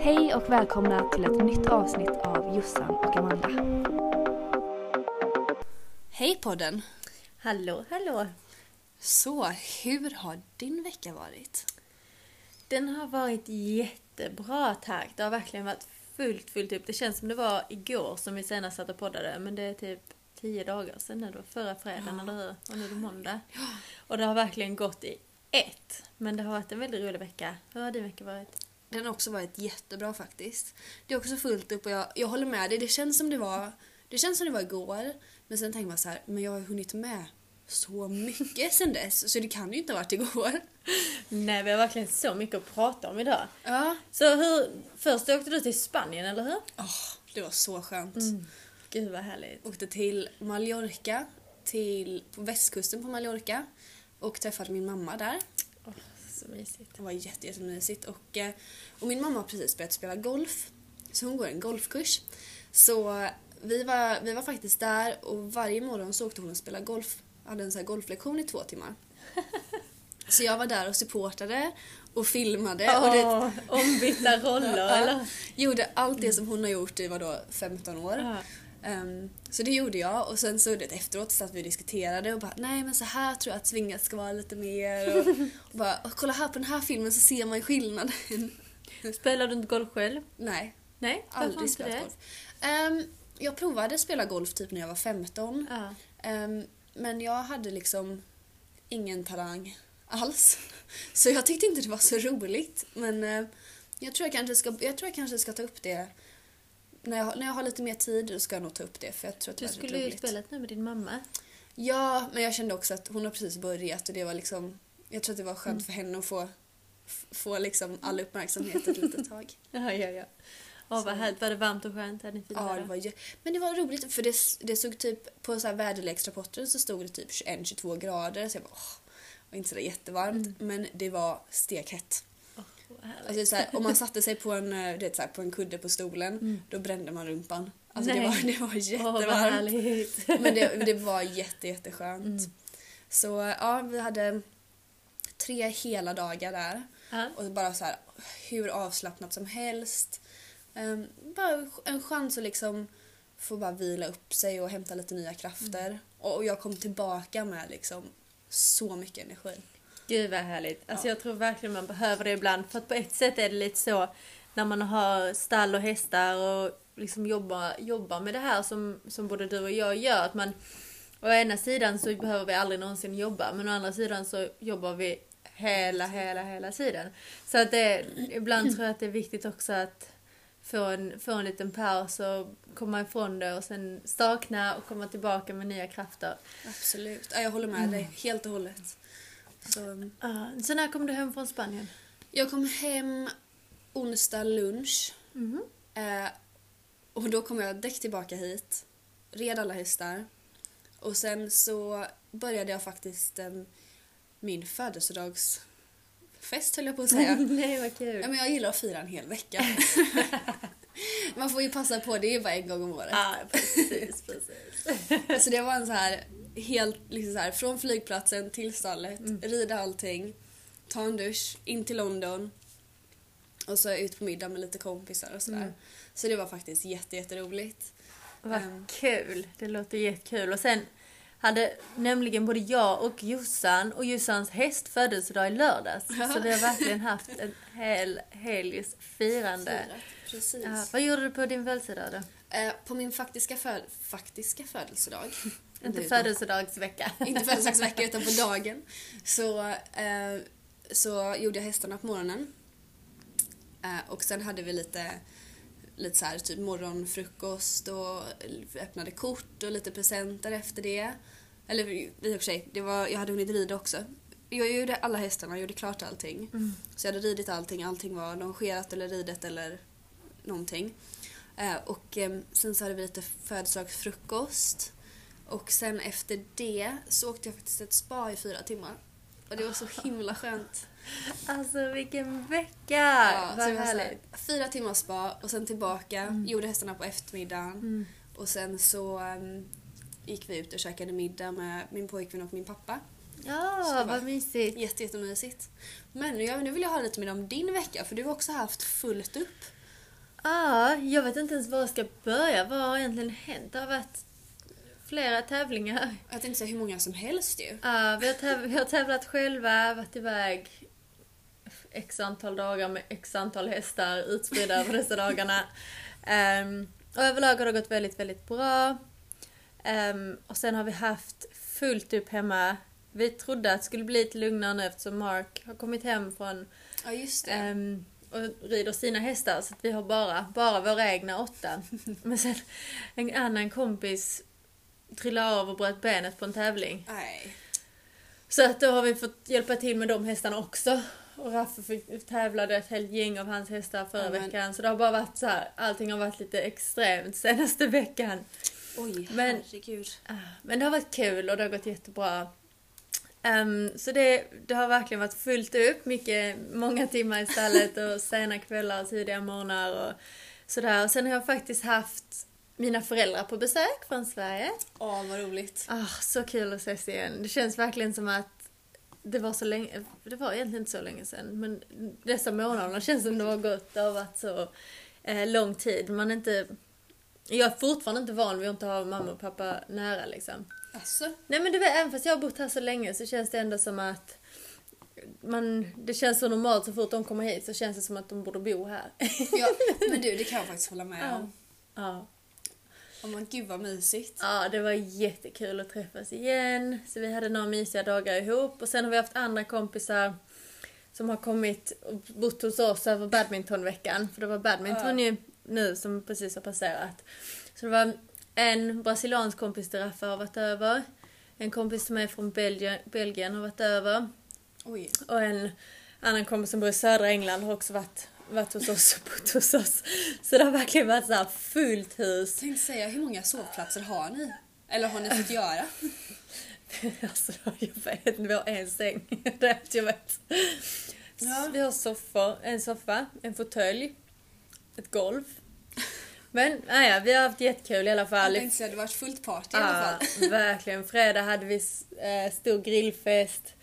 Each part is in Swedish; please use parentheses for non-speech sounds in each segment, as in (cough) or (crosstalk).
Hej och välkomna till ett nytt avsnitt av Jossan och Amanda. Hej podden! Hallå, hallå! Så, hur har din vecka varit? Den har varit jättebra tack. Det har verkligen varit fullt, fullt upp. Det känns som det var igår som vi senast satt och poddade, men det är typ tio dagar sedan nu då, förra fredagen, eller hur? Och nu är det måndag. Och det har verkligen gått i ett. Men det har varit en väldigt rolig vecka. Hur har din vecka varit? Den har också varit jättebra faktiskt. Det är också fullt upp och jag, jag håller med dig. Det känns som det var det känns som det var igår. Men sen tänker man så här, men jag har hunnit med så mycket sen dess. Så det kan ju inte ha varit igår. Nej, vi har verkligen så mycket att prata om idag. Ja. Så hur, först åkte du till Spanien, eller hur? Åh, det var så skönt. Gud vad härligt. Åkte till Mallorca, till, på västkusten på Mallorca. Och träffade min mamma där. Så mysigt. Det var jätte, jättemysigt. Och, eh, och min mamma har precis börjat spela golf. Så hon går en golfkurs. Så vi var, vi var faktiskt där och varje morgon så åkte hon och spelade golf. Hade en sån golflektion i två timmar. (laughs) Så jag var där och supportade och filmade och det, ombytta roller, (laughs) eller? gjorde allt det som hon har gjort i vadå, 15 år. Ja. Ehm, så det gjorde jag och sen så det, efteråt satt vi och diskuterade och bara nej men så här tror jag att svingat ska vara lite mer och, (laughs) och bara "Åh, kolla här på den här filmen så ser man skillnaden. (laughs) Spelar du inte golf själv? nej, Nej, aldrig spelat golf. Ehm, jag provade spela golf typ när jag var 15 Ja. Ehm, men jag hade liksom ingen talang alls. (laughs) Så jag tyckte inte det var så roligt. Men eh, jag, tror jag, kanske ska, jag tror jag kanske ska ta upp det när jag, när jag har lite mer tid då ska jag nog ta upp det för jag tror att det Du skulle ju spelat nu med din mamma. Ja, men jag kände också att hon har precis börjat och det var liksom jag tror att det var skönt Mm. för henne att få, få liksom all uppmärksamhet ett litet tag. (laughs) Ja, ja, ja. Åh, vad härligt. Var det varmt och skönt? Hade ni fint Ja, det var ju, men det var roligt för det, det såg typ på så här väderleksrapporten så stod det typ 21-22 grader så jag bara åh, var inte så jättevarmt men det var stekhett. Alltså, så här, om man satte sig på en, eh, det, så här, på en kudde på stolen då brände man rumpan. Alltså det var, det var jättevarmt. härligt. men det, det var jätte, jätteskönt. Så ja, vi hade tre hela dagar där. Ja. Och bara så här, hur avslappnat som helst. Ehm, bara en chans att liksom få bara vila upp sig och hämta lite nya krafter. Och, och jag kom tillbaka med liksom så mycket energi. Gud vad härligt. Alltså Ja. jag tror verkligen man behöver det ibland. För att på ett sätt är det lite så när man har stall och hästar och liksom jobbar, jobbar med det här som, som både du och jag gör. Att man, å ena sidan så behöver vi aldrig någonsin jobba men å andra sidan så jobbar vi hela, hela, hela tiden. Så att det, ibland tror jag att det är viktigt också att få en, få en liten paus och komma ifrån det och sen sakna och komma tillbaka med nya krafter. Absolut. Ja, jag håller med dig helt och hållet. Så, Ja, så när kom du hem från Spanien? jag kom hem onsdag lunch. Mhm. Eh, och då kom jag direkt tillbaka hit. Red alla hästar. Och sen så började jag faktiskt eh, min födelsedagsfest höll jag på att säga. (laughs) Nej vad kul. Ja, men jag gillar att fira en hel vecka. (laughs) Man får ju passa på, det är ju bara en gång om året. Ja, precis, precis. (laughs) Så det var en så här helt liksom så här från flygplatsen till stallet, rida allting, ta en dusch, in till London och så ut på middag med lite kompisar och sådär. Så det var faktiskt jätte, jätteroligt. Vad Ehm. kul, det låter jättekul. Och sen hade nämligen både jag och Jossan och Jossans häst födelsedag i lördags. Så vi har verkligen haft en hel helgs firande. Precis. Ja, vad gjorde du på din födelsedag då? Eh, på min faktiska, fö- faktiska födelsedag. Inte födelsedagsvecka. inte födelsedagsvecka utan på (laughs) dagen. Så, eh, så gjorde jag hästarna på morgonen. Eh, och sen hade vi lite, lite så här, typ morgonfrukost och öppnade kort och lite presenter efter det. Eller i och för sig, det var, jag hade hunnit rida också. Jag gjorde alla hästarna, jag gjorde klart allting. Så jag hade ridit allting, allting var longerat eller ridet eller någonting. Eh, och eh, sen så hade vi lite födelsedagsfrukost. Och sen efter det så åkte jag faktiskt ett spa i fyra timmar. Och det var så himla skönt. (laughs) Alltså vilken vecka! Ja, vad så här, härligt. fyra timmar spa och sen tillbaka, gjorde hästarna på eftermiddagen. Och sen så ehm, gick vi ut och käkade middag med min pojkvän och min pappa. Ja, vad mysigt. Jätte, jättemysigt. Men jag, nu vill jag höra lite mer om din vecka för du har också haft fullt upp. Ja, jag vet inte ens var jag ska börja. Vad har egentligen hänt? Det har varit flera tävlingar. Jag tänkte säga hur många som helst ju. Ja, vi, har täv- vi har tävlat själva, varit iväg x antal dagar med x antal hästar utspridda över dessa dagarna. Um, och överlag har det gått väldigt, väldigt bra. Ehm, och sen har vi haft fullt upp hemma. Vi trodde att det skulle bli lite lugnare nu eftersom Mark har kommit hem från Ja, just det. Ehm, och rider sina hästar så att vi har bara, bara våra egna åtta. (laughs) Men sen en annan kompis trillade av och bröt benet på en tävling. Nej. Så att då har vi fått hjälpa till med de hästarna också. Och Raffe fick, tävlade ett helt gäng av hans hästar förra Ja, men- veckan. Så det har bara varit så här, allting har varit lite extremt senaste veckan. Oj, Men- herregud. Ah, Men det har varit kul och det har gått jättebra. Ehm, så det, det har verkligen varit fullt upp, mycket, många timmar i stallet och sena kvällar och tidiga morgnar och sådär. Och sen har jag faktiskt haft mina föräldrar på besök från Sverige. Åh, vad roligt. Ah, så kul att ses igen. Det känns verkligen som att det var så länge, det var egentligen inte så länge sedan, men dessa månaderna känns som det har gått, det har varit så eh, lång tid. Man är inte, jag är fortfarande inte van vid att inte ha mamma och pappa nära liksom. Alltså, Nej men du vet, även fast jag har bott här så länge så känns det ändå som att man, det känns så normalt så fort de kommer hit så känns det som att de borde bo här. ja, (laughs) men du, det kan jag faktiskt hålla med Ja. om. ja. Oh, men gud vad mysigt. ja, det var jättekul att träffas igen. Så vi hade några mysiga dagar ihop och sen har vi haft andra kompisar som har kommit och bott hos oss över badmintonveckan. För det var badminton ju nu som precis har passerat. Så det var en brasiliansk kompis till Raffa har varit över. En kompis som är från Belgien, Belgien har varit över. Oj. Och en annan kompis som bor i södra England har också varit, varit hos oss och bott hos oss. Så det har verkligen varit så här fullt hus. Tänkte säga, hur många sovplatser har ni? Eller har ni fått göra? (laughs) Alltså, jag vet inte, vi har en säng. (laughs) Det är jag vet. Ja. Vi har soffor, en soffa, en fåtölj, ett golv. Men naja, vi har haft jättekul i alla Jag fall. tänkte säga, det har varit fullt party i alla Ja, fall. (laughs) verkligen. Fredag hade vi eh, stor grillfest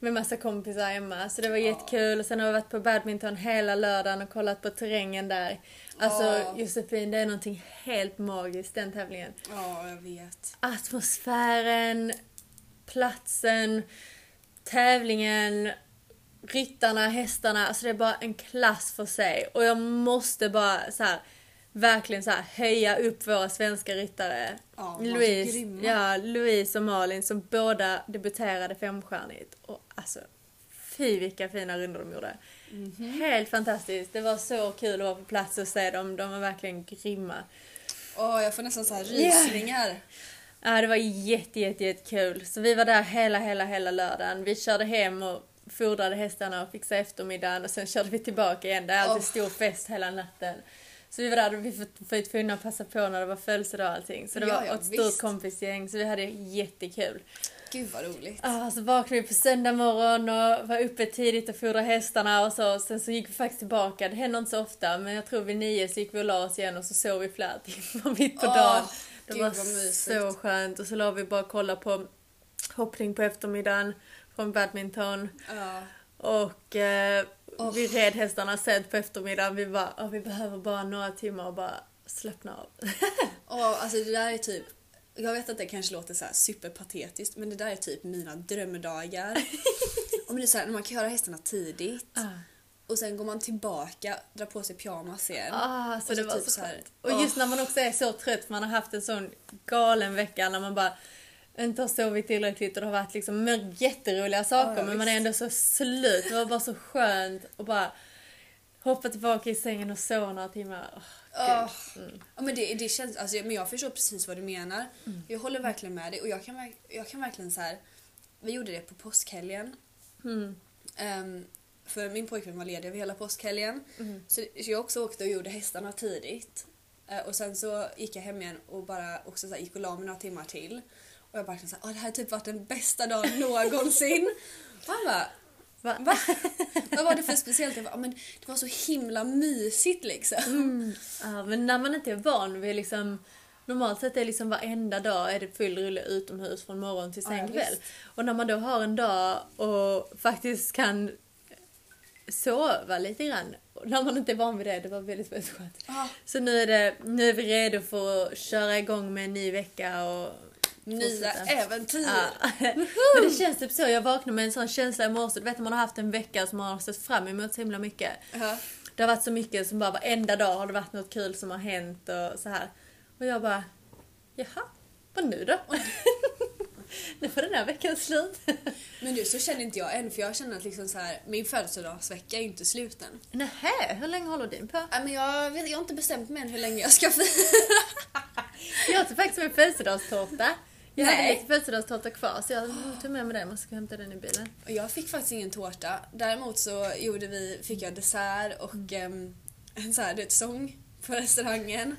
med massa kompisar hemma. Så det var jättekul. Och sen har vi varit på badminton hela lördagen och kollat på terrängen där. Alltså Ja. Josefin, det är någonting helt magiskt den tävlingen. Ja, jag vet. Atmosfären, platsen, tävlingen, ryttarna, hästarna. Alltså det är bara en klass för sig. Och jag måste bara så här, verkligen så här, höja upp våra svenska ryttare. Ja, Louise, ja, Louise och Malin som båda debuterade femstjärnigt. Och alltså, fy vilka fina rundor de gjorde. Mhm. Helt fantastiskt. Det var så kul att vara på plats och se dem. De var verkligen grymma. Åh, jag får nästan så här rysningar. Ja, det var jätte, jätte, jättekul. Så vi var där hela, hela, hela lördagen. Vi körde hem och fodrade hästarna och fixade eftermiddagen och sen körde vi tillbaka igen. Det är alltid Åh. stor fest hela natten. Så vi var där och vi var tvungna att passa på när det var födelsedag och allting. Så det Ja, var ja, ett stort visst. kompisgäng så vi hade jättekul. Gud vad roligt. Ah, så vaknade vi på söndag morgon och var uppe tidigt och fodrade hästarna och så. Sen så gick vi faktiskt tillbaka. Det händer inte så ofta men jag tror vid nio så gick vi och la oss igen och så sov vi flera timmar (laughs) mitt på dagen. Det gud, var så skönt. Och så la vi bara och kolla på hoppning på eftermiddagen från badminton. Ja. Och eh, Åh. vi red hästarna sent på eftermiddagen. Vi bara, "Åh, vi behöver bara några timmar och bara slappna av. (laughs) Åh, alltså det där är typ jag vet att det kanske låter så här superpatetiskt men det där är typ mina drömdagar. (laughs) Om det är så här, när man kan göra hästarna tidigt Ah. och sen går man tillbaka, drar på sig pyjamas igen. Ah, så Och det så var typ så så här. Och just när man också är så trött, man har haft en sån galen vecka när man bara inte har sovit tillräckligt och det har varit liksom jätteroliga saker men man är ändå så slut. Det var bara så skönt att bara hoppa tillbaka i sängen och sova några timmar. Gud. Mm. Ja, men det, det känns, alltså, men jag förstår precis vad du menar. Jag håller verkligen med dig och jag kan, jag kan verkligen så här. Vi gjorde det på påskhelgen. Mm. Ehm, för min pojkvän var ledig över hela påskhelgen. Mm. Så, så jag också åkte och gjorde hästarna tidigt. Eh, och sen så gick jag hem igen och bara också så här, gick och la mig några timmar till. Och jag bara kände såhär, "Åh, det här har typ varit den bästa dagen (laughs) någonsin. och han bara, Va? va? (laughs) Vad var det för speciellt? Jag bara, "Ja, men det var så himla mysigt liksom. Mm. Ja, men när man inte är van vid liksom normalt sett är liksom varenda dag är det full rulle utomhus från morgon till sen Ja, kväll. visst. Och när man då har en dag och faktiskt kan sova lite grann. och När man inte är van vid det, det var väldigt, väldigt skönt. Ja. Så nu är, det, nu är vi redo för att köra igång med en ny vecka och Nya äventyr. Ja. (laughs) Men det känns typ så, jag vaknade med en sån känsla i morse. Du vet när man har haft en vecka som man har sett fram emot så himla mycket. Ja. Det har varit så mycket som bara varenda dag har det varit något kul som har hänt och så här. Och jag bara, jaha, vad nu då? (laughs) nu får den här veckan slut. (laughs) Men du, så känner inte jag än för jag känner att liksom så här, min födelsedagsvecka är inte slut än. Nähä, hur länge håller din på? Ja, men jag, vet, jag har inte bestämt mig än hur länge jag ska fira. Jag tog faktiskt med födelsedagstårta. Jag hade Nej. lite födelsedagstårta kvar så jag tog med mig den, och hämta den i bilen. Och Jag fick faktiskt ingen tårta. Däremot så gjorde vi, fick jag dessert och em, en så här, du vet, sång på restaurangen.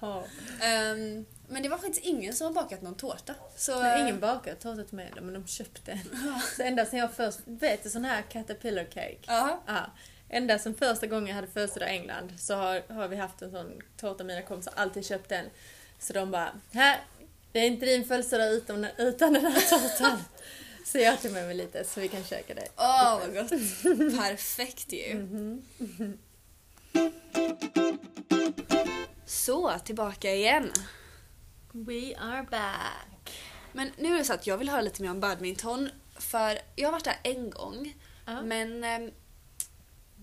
(laughs) Em, men det var faktiskt ingen som har bakat någon tårta. Så, Det är ingen bakat tårta till mig men de köpte en. Så ända sen jag först, vet du sån här caterpillar cake? Ja. Ja. Ända sen första gången jag hade födelsedag i England så har, har vi haft en sån tårta, mina kompisar alltid köpt den. Så de bara, här, det är inte din födelsedag utan, utan den här tårtan. (laughs) så jag tog med mig lite så vi kan käka det. Åh, vad gott. Perfekt ju. Så, tillbaka igen. We are back. Men nu är det så att jag vill höra lite mer om badminton. För jag har varit där en gång. Ja. Men... ehm,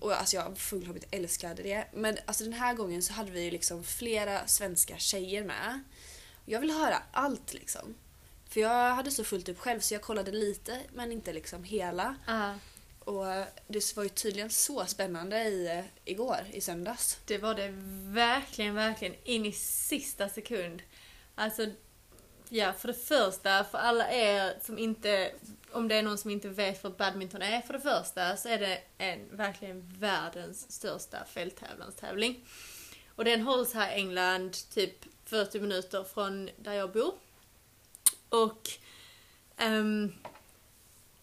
Och alltså jag fullkomligt älskade det. Men alltså den här gången så hade vi liksom flera svenska tjejer med. Jag vill höra allt liksom. För jag hade så fullt upp själv så jag kollade lite men inte liksom hela. Ja, Och det var ju tydligen så spännande i, igår, i söndags. det var det verkligen, verkligen in i sista sekund. Alltså, ja, för det första, för alla er som inte, om det är någon som inte vet vad badminton är, för det första så är det en, verkligen världens största fälttävlanstävling. Och den hålls här i England, typ 40 minuter från där jag bor. Och ehm,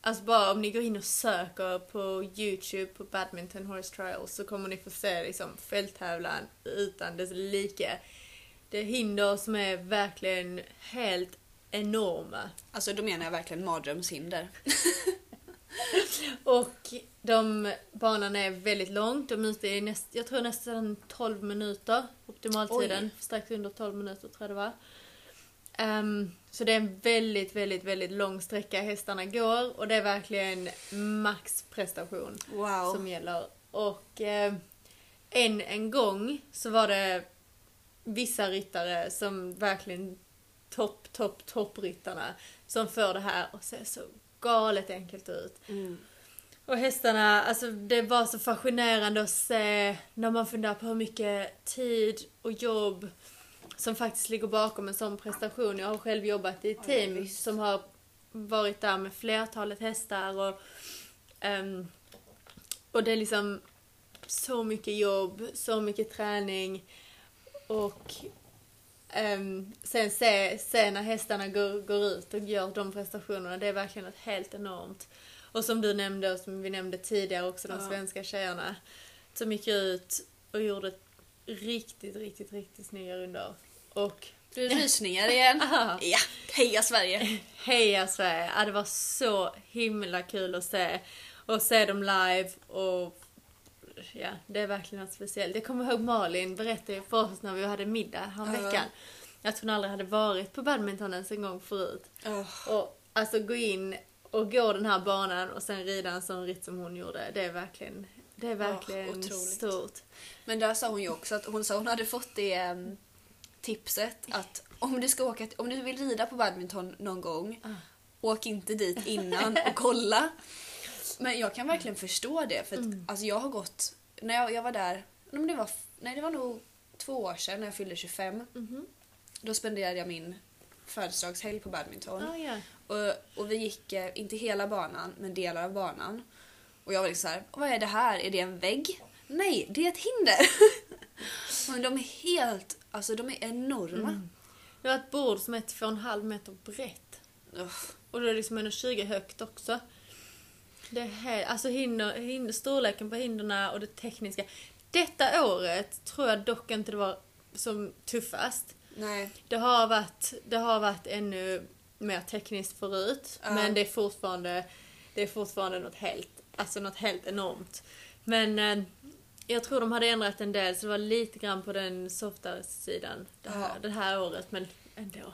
Alltså bara om ni går in och söker på Youtube på Badminton Horse Trials så kommer ni få se liksom fälttävlan utan dess like. Det är hinder som är verkligen helt enorma. Alltså då menar jag verkligen mardrömshinder. (laughs) Och de, banan är väldigt långt, de är ute i näst, jag tror nästan 12 minuter, optimaltiden, strax under 12 minuter tror jag det var. Ehm, så det är en väldigt, väldigt, väldigt lång sträcka hästarna går och det är verkligen maxprestation Wow. som gäller. Och eh, en, en gång så var det vissa ryttare som verkligen topp, topp, toppryttarna som får det här och ser så galet enkelt ut. Mm. Och hästarna, alltså det var så fascinerande att se när man funderar på hur mycket tid och jobb som faktiskt ligger bakom en sån prestation. Jag har själv jobbat i ett team som har varit där med flertalet hästar och ehm, och det är liksom så mycket jobb, så mycket träning och ehm, sen se, se när hästarna går, går ut och gör de prestationerna, det är verkligen ett helt enormt. Och som du nämnde och som vi nämnde tidigare också, de Ja. svenska tjejerna som gick ut och gjorde riktigt, riktigt, riktigt snygga rundor. Och rysningar igen? (laughs) Ja, heja Sverige! (laughs) Heja Sverige! Ja, det var så himla kul att se. Och se dem live och ja, det är verkligen något speciellt. Jag kommer ihåg Malin berättade ju för oss när vi hade middag häromveckan. Att hon aldrig hade varit på badminton ens en gång förut. Oh. Och alltså gå in och gå den här banan och sen rida en sån ritt som hon gjorde. Det är verkligen, det är verkligen otroligt. stort. Men där sa hon ju också att hon sa hon hade fått det em, tipset att om du ska åka, om du vill rida på badminton någon gång, Ah. åk inte dit innan och kolla. Men jag kan verkligen förstå det för att Mm. alltså jag har gått, när jag, jag var där, nej, det var, nej det var nog två år sedan när jag fyllde 25. Mhm. Då spenderade jag min födelsedagshelg på badminton. Ah, ja. Och, och vi gick, eh, inte hela banan, men delar av banan. Och jag var liksom såhär, vad är det här? Är det en vägg? Nej, det är ett hinder! (laughs) men de är helt, alltså de är enorma. Mm. Det var ett bord som är två och en halv meter brett. Uff. Och det är liksom 1,20 högt också. Det är helt, alltså hinder, hinder, storleken på hindren och det tekniska. Detta året tror jag dock inte det var som tuffast. Nej. Det har varit, det har varit ännu mer tekniskt förut. Ja. Men det är fortfarande, det är fortfarande något helt, alltså något helt enormt. Men eh, jag tror de hade ändrat en del så det var lite grann på den softare sidan det här, Ja. det här året. Men ändå.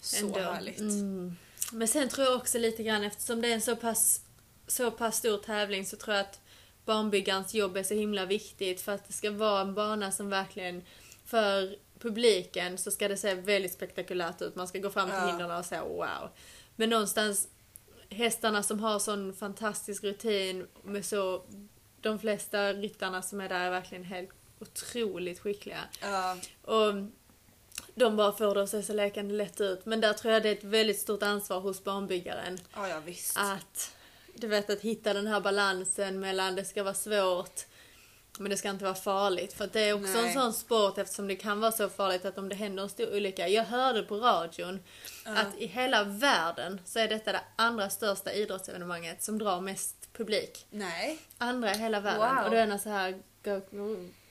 Så ändå. härligt. Mm. Men sen tror jag också lite grann eftersom det är en så pass, så pass stor tävling så tror jag att banbyggarens jobb är så himla viktigt för att det ska vara en bana som verkligen för publiken så ska det se väldigt spektakulärt ut. Man ska gå fram till Ja. hindren och säga wow. Men någonstans hästarna som har sån fantastisk rutin med så de flesta ryttarna som är där är verkligen helt otroligt skickliga. Ja. Och de bara får det att se så lekande lätt ut. Men där tror jag det är ett väldigt stort ansvar hos banbyggaren. ja, ja visst. Att, du vet, att hitta den här balansen mellan det ska vara svårt men det ska inte vara farligt. För det är också en Nej. sån sport eftersom det kan vara så farligt att om det händer en stor olycka. Jag hörde på radion att i hela världen så är detta det andra största idrottsevenemanget som drar mest publik. Nej. Andra i hela världen. Wow. Och då är det en så här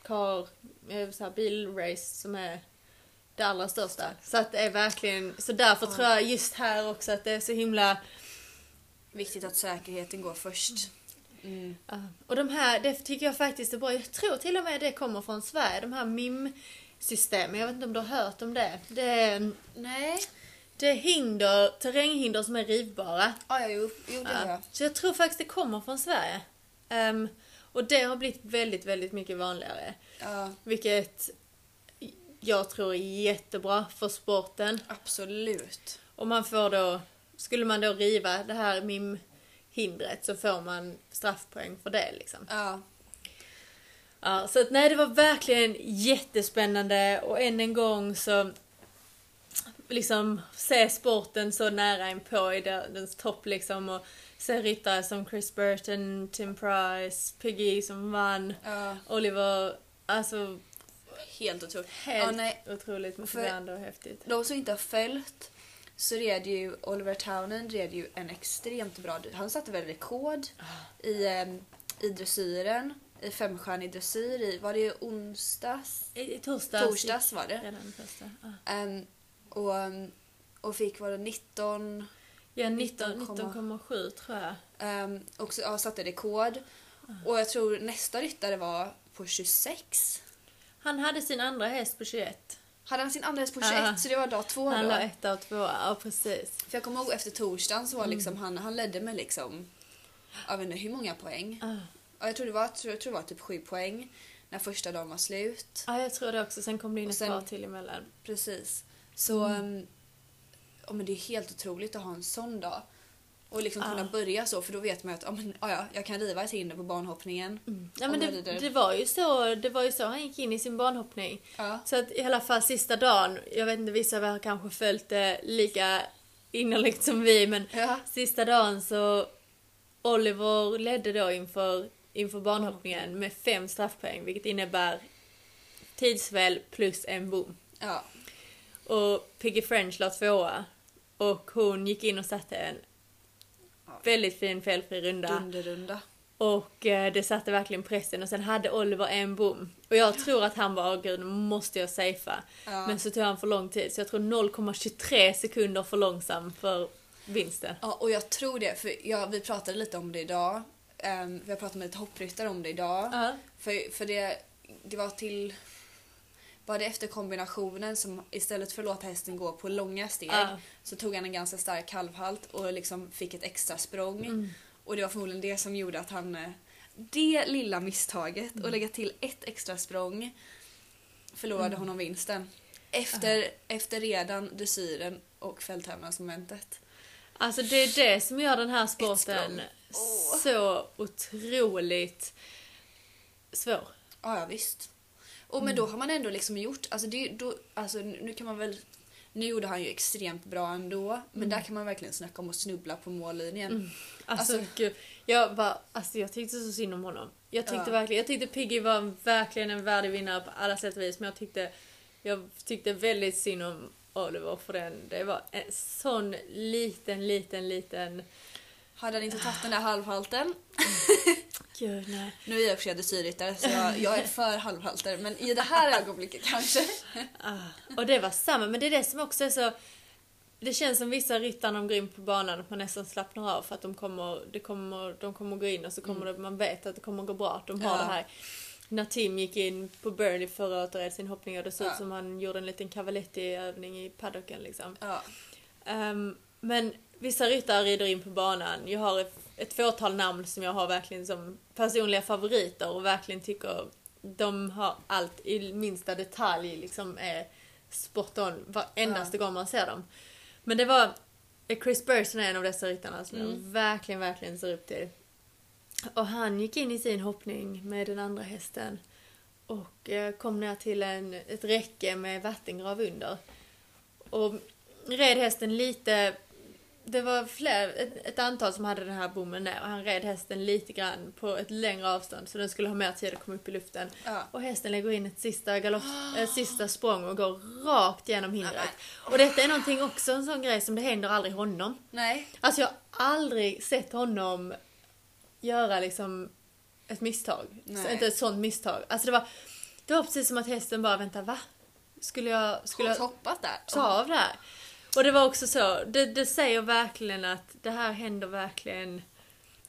car, eh, så här bilrace som är det allra största. Så att det är verkligen, så därför tror jag just här också att det är så himla Viktigt att säkerheten går först. Mm. Ja, och de här, det tycker jag faktiskt är bra. Jag tror till och med det kommer från Sverige, de här MIM-systemen. Jag vet inte om du har hört om det. Det är, Nej. det är hinder, terränghinder som är rivbara. Ja, ja, jo, jo det har Ja. jag. Så jag tror faktiskt det kommer från Sverige. Ehm, och det har blivit väldigt, väldigt mycket vanligare. Ja, Vilket jag tror är jättebra för sporten. absolut. Och man får då, skulle man då riva det här MIM-hindret så får man straffpoäng för det liksom. Ja. Ja, så att, nej, det var verkligen jättespännande och än en gång så liksom se sporten så nära inpå i de- dess topp liksom och se ryttare som Chris Burton, Tim Price, Piggy som vann, ja. Oliver, alltså Helt otroligt. helt Ja, nej. otroligt motiverande och häftigt. De som inte har följt så red ju Oliver Townend red ju en extremt bra... Han satte väl rekord i, em, i dressyren. I femstjärnig dressyr i... Var det onsdags? I, i torsdags, Torsdags var det. redan första. Ja, Em, och, em, och fick var det 19... ja 19 19,7 19,7 tror jag. Um, och så, ja, satte rekord. Och jag tror nästa ryttare var på 26. Han hade sin andra häst på 21. Hade han sin andra häst på 21 Ja. så det var dag två Han då. la etta och tvåa, ja precis. För jag kommer ihåg efter torsdagen så var Mm. liksom han, han ledde med liksom, jag vet inte hur många poäng. Ja. Ja, jag tror det var, jag tror, jag tror det var typ sju poäng när första dagen var slut. Ja, jag tror det också. Sen kom det in ett sen- par till emellan. Precis. Så, Mm. um, ja, men det är helt otroligt att ha en sån dag. Och liksom Ja. kunna börja så för då vet man att ja, men, ja, ja, jag kan riva ett hinder på banhoppningen. Ja, Om men det, det, var ju så, det var ju så han gick in i sin banhoppning. Ja. Så att i alla fall sista dagen, jag vet inte, vissa har kanske följt det lika innerligt som vi, men Ja. sista dagen så Oliver ledde då inför, inför banhoppningen med fem straffpoäng, vilket innebär tidsväl plus en bom. Ja. Och Piggy French la tvåa. Och hon gick in och satte en Ja. Väldigt fin felfri runda. Dunderrunda. Och eh, det satte verkligen pressen och sen hade Oliver en bom. Och jag tror att han bara, "Åh, gud nu måste jag safea. Ja. Men så tog han för lång tid så jag tror 0,23 sekunder för långsam för vinsten. Ja, och jag tror det, för jag, vi pratade lite om det idag. Um, vi har pratat med lite hoppryttare om det idag. Ja. För, för det, det var till... Var det efter kombinationen som istället för att låta hästen gå på långa steg Ja. så tog han en ganska stark halvhalt och liksom fick ett extra språng. Mm. Och det var förmodligen det som gjorde att han... eh, Det lilla misstaget Mm. att lägga till ett extra språng förlorade honom vinsten. Efter, efter redan dressyren och fälttävlansmomentet. Alltså det är det som gör den här sporten. Åh. så otroligt svår. Ja, ja visst. Och Mm. men då har man ändå liksom gjort, alltså, det, då, alltså nu kan man väl, nu gjorde han ju extremt bra ändå, men där kan man verkligen snacka om att snubbla på mållinjen. Mm. Alltså, Alltså- gud, jag bara, alltså jag tyckte så synd om honom. Jag tyckte Ja. verkligen, jag tyckte Piggy var verkligen en värdig vinnare på alla sätt och vis, men jag tyckte, jag tyckte väldigt synd om Oliver för den. Det var en sån liten, liten, liten... Hade han inte tagit den där halvhalten? (laughs) Gud, nej. Nu är jag för sig dressyrryttare så jag, jag är för halvhalter men i det här ögonblicket kanske. (laughs) Ah, och det var samma, men det är det som också är så... Det känns som vissa ryttare när de går in på banan att man nästan slappnar av för att de kommer, det kommer, de kommer gå in och så kommer det, man vet att det kommer gå bra. Att de har Ja. det här. När Tim gick in på Burnley förra året och red sin hoppning och det såg ut Ja. som han gjorde en liten cavaletti-övning i paddocken liksom. Ja. Ehm, men vissa ryttare rider in på banan. Jag har ett, ett fåtal namn som jag har verkligen som personliga favoriter och verkligen tycker de har allt i minsta detalj liksom är spot on varendaste gång man ser dem. Men det var Chris Burson är en av dessa ryttarna som jag verkligen, verkligen ser upp till. Och han gick in i sin hoppning med den andra hästen och eh, kom ner till en, ett räcke med vattengrav under. Och red hästen lite... Det var fler, ett, ett antal som hade den här bommen ner och han red hästen lite grann på ett längre avstånd så den skulle ha mer tid att komma upp i luften. Ja. Och hästen lägger in ett sista, galopp, (gasps) ett sista språng och går rakt genom hindret. Och detta är någonting också en sån grej som det händer aldrig honom. Nej. Alltså jag har aldrig sett honom göra liksom ett misstag. Så, inte ett sånt misstag. Alltså det var, det var precis som att hästen bara, vänta va? Skulle jag, skulle jag Hoppas där. ta av det här? Och det var också så, det, det säger verkligen att det här händer verkligen,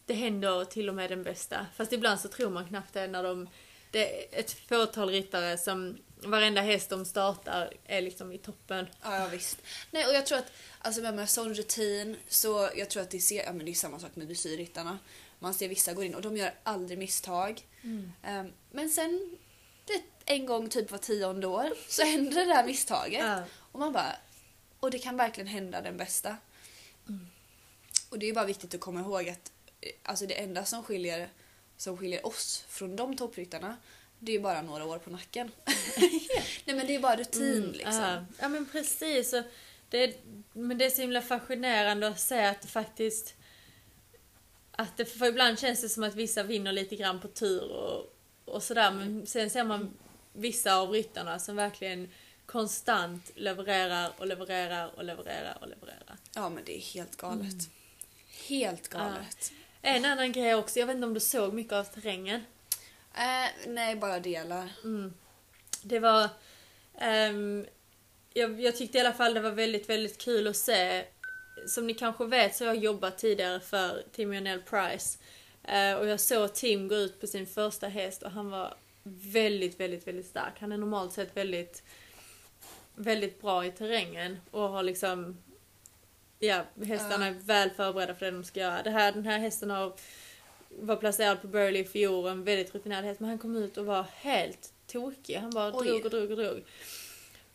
det händer till och med den bästa. Fast ibland så tror man knappt det när de, det är ett fåtal ryttare som varenda häst de startar är liksom i toppen. Ja, ja visst. Nej, och jag tror att alltså med, sån rutin så jag tror att det ser, ja men det är samma sak med dressyrryttarna. Man ser vissa går in och de gör aldrig misstag. Ehm, men sen det, en gång typ var tionde år så händer det där misstaget. Ja. Och man bara, och det kan verkligen hända den bästa. Och det är bara viktigt att komma ihåg att eh, alltså det enda som skiljer, som skiljer oss från de toppryttarna det är bara några år på nacken. (laughs) (laughs) Nej men det är bara rutin liksom. Ja, ja men precis. Det, men det är så himla fascinerande att se att det faktiskt... Att det, för ibland känns det som att vissa vinner lite grann på tur och, och sådär. Men sen ser man vissa av ryttarna som verkligen konstant levererar och levererar och levererar och levererar. Ja men det är helt galet. Helt galet. En annan grej också, jag vet inte om du såg mycket av terrängen. Eh, nej, bara delar. Det var... ehm, jag, jag tyckte i alla fall det var väldigt, väldigt kul att se. Som ni kanske vet så har jag jobbat tidigare för Tim Jonell Price. Eh, och jag såg Tim gå ut på sin första häst och han var väldigt, väldigt, väldigt stark. Han är normalt sett väldigt, väldigt bra i terrängen och har liksom... Ja, hästarna är väl förberedda för det de ska göra. Det här, den här hästen har var placerad på Burley i fjol, en väldigt rutinerad häst, men han kom ut och var helt tokig. Han bara Oj. drog och drog och drog.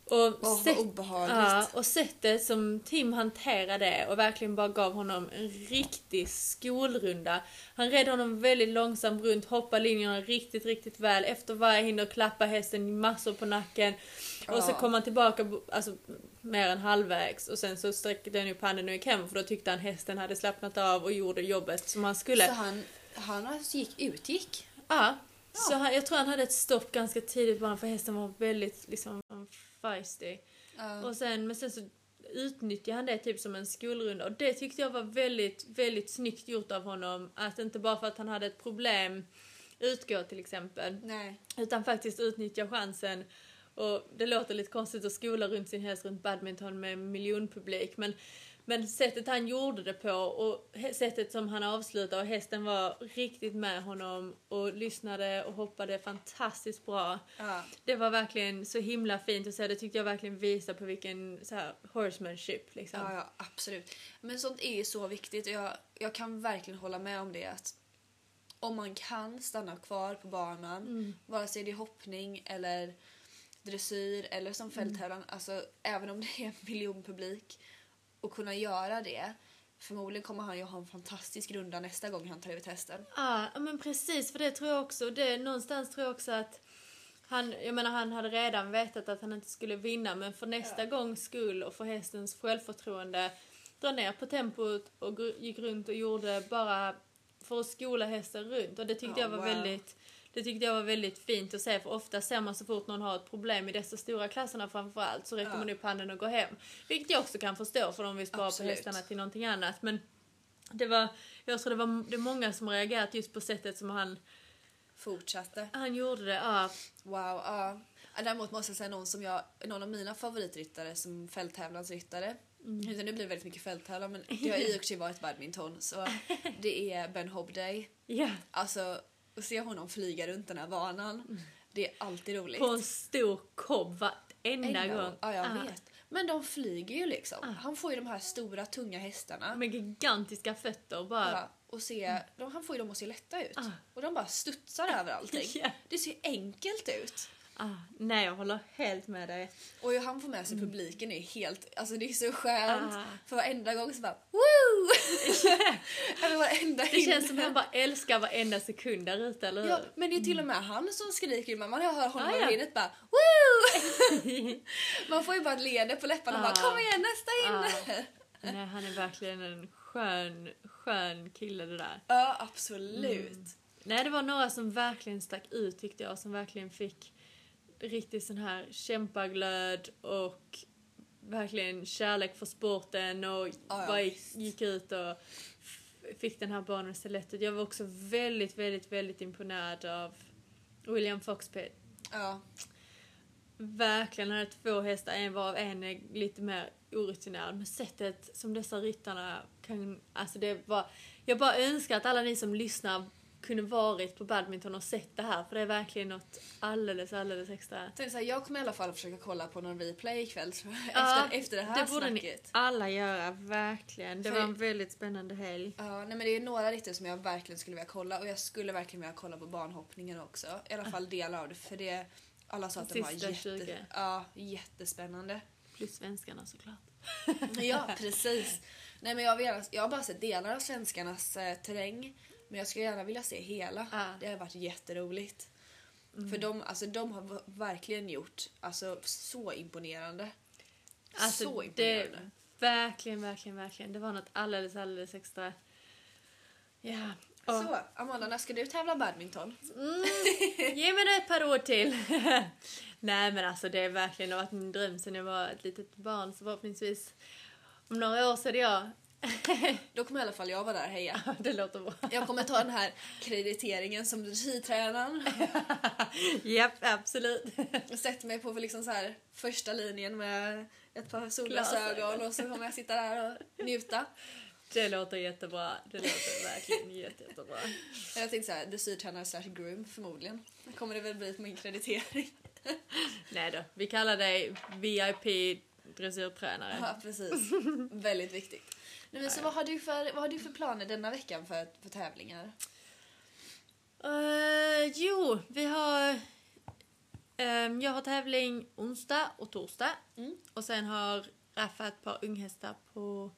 Och, sätt- obehagligt. ja, och sättet som Tim hanterade det och verkligen bara gav honom en riktig skolrunda. Han red honom väldigt långsamt runt, hoppade linjerna riktigt, riktigt väl. Efter varje hinder klappa hästen massor på nacken. Och så Ja. kom han tillbaka alltså, mer än halvvägs och sen så sträckte den upp handen och gick hem för då tyckte han hästen hade slappnat av och gjorde jobbet som han skulle. Så han, han alltså gick, utgick? Ja. Så han, jag tror han hade ett stopp ganska tidigt banan för hästen var väldigt liksom feisty. Ja. Och sen, men sen så utnyttjade han det typ som en skolrunda och det tyckte jag var väldigt, väldigt snyggt gjort av honom. Att inte bara för att han hade ett problem utgå till exempel. Nej. Utan faktiskt utnyttja chansen. Och det låter lite konstigt att skola runt sin häst runt badminton med miljonpublik men, men sättet han gjorde det på och sättet som han avslutade och hästen var riktigt med honom och lyssnade och hoppade fantastiskt bra. Ja. Det var verkligen så himla fint att se. Det tyckte jag verkligen visar på vilken så här, horsemanship liksom. Ja, ja, absolut. Men sånt är ju så viktigt och jag, jag kan verkligen hålla med om det att om man kan stanna kvar på banan, vare sig det är hoppning eller dressyr eller som fälttävlan, alltså även om det är en (laughs) miljonpublik och kunna göra det Förmodligen kommer han ju ha en fantastisk runda nästa gång han tar ut hästen. Ja, ja, men precis, för det tror jag också. Det, någonstans tror jag också att han, jag menar han hade redan vetat att han inte skulle vinna men för nästa gångs skull och för hästens självförtroende dra ner på tempot och gick runt och gjorde bara för att skola hästen runt och det tyckte Ja, jag var wow. väldigt det tyckte jag var väldigt fint att se för ofta ser man så fort någon har ett problem i dessa stora klasserna framförallt så räcker Ja. man upp handen och går hem. Vilket jag också kan förstå för de vill spara på hästarna till någonting annat men det var, jag tror det var det många som reagerat just på sättet som han, Fortsatte. han gjorde det. Ja, Wow, ja. Däremot måste jag säga någon som jag, någon av mina favoritryttare som fälttävlansryttare. Mm. Nu blir det väldigt mycket fälttävlan men det har (laughs) i och för sig varit badminton så det är Ben Hobday. ja. Alltså att se honom flyga runt den här banan, det är alltid roligt. På en stor kobb varenda En gång. Ja, jag Ah. vet. Men de flyger ju liksom. Han får ju de här stora tunga hästarna. Med gigantiska fötter bara. Ja, och se, de, han får ju dem att se lätta ut. Ah. Och de bara studsar över allting. (laughs) Ja. Det ser enkelt ut. Ah, nej, jag håller helt med dig. Och hur han får med sig publiken är helt, alltså det är så skönt. Ah. För varenda gång så bara woo! (laughs) Eller varenda Det känns som att han bara älskar varenda sekund där ute, eller hur? Ja, men det är till och med han som skriker man hör honom Ah, ja. hinnet bara woo! (laughs) man får ju bara ett leende på läpparna och Ah. bara kom igen nästa in! Ah. (laughs) Nej, han är verkligen en skön, skön kille det där. Ja, absolut. Nej, det var några som verkligen stack ut tyckte jag, som verkligen fick riktigt sån här kämpaglöd och verkligen kärlek för sporten och ja, bara gick, gick ut och fick den här banan lätt ut. Jag var också väldigt, väldigt, väldigt imponerad av William Foxpet. Ja. Verkligen, han hade två hästar, en varav en är lite mer orutinerad. Men sättet som dessa ryttarna kan... Alltså det var... Jag bara önskar att alla ni som lyssnar kunde varit på badminton och sett det här. För det är verkligen något alldeles, alldeles extra. Jag tänkte så här, jag kommer i alla fall försöka kolla på någon replay ikväll (laughs) Ja, efter, efter det här det borde ni snacket. alla göra, verkligen. Det För- var en väldigt spännande helg. Ja, nej men det är några riktigt som jag verkligen skulle vilja kolla och jag skulle verkligen vilja kolla på banhoppningen också. I alla fall delar av det för det alla sa att det var jätte, 20. ja, jättespännande. Plus svenskarna såklart. (laughs) Ja, precis. Nej men jag, vill jag har bara sett delar av svenskarnas eh, terräng men jag skulle gärna vilja se hela. Ja. Det har varit jätteroligt. Mm. För de, alltså, de har verkligen gjort alltså, så imponerande. Alltså, så det, imponerande. verkligen, verkligen, verkligen. Det var något alldeles, alldeles extra. Ja. Och- Så, Amanda, när ska du tävla badminton? Mm, ge mig det ett par år till. (laughs) Nej men alltså det har verkligen varit min dröm sen jag var ett litet barn så förhoppningsvis om några år så är det jag. (laughs) Då kommer i alla fall jag vara där och heja. det låter bra. Jag kommer ta den här krediteringen som dressyrtränaren. (laughs) Japp, absolut. Sätter mig på liksom så här första linjen med ett par solglasögon och så kommer jag sitta där och njuta. Det låter jättebra. Det låter verkligen jätte, jättebra. Jag tänkte så här, dressyrtränare slash groom förmodligen. Då kommer det väl bli min kreditering. Nej då, vi kallar dig VIP dressyrtränare. Ja, precis. Väldigt viktigt. Nej, men så vad har, du för, vad har du för planer denna veckan för, för tävlingar? Eh, jo, vi har... ehm, jag har tävling onsdag och torsdag. Mm. Och sen har Raffa ett par unghästar på,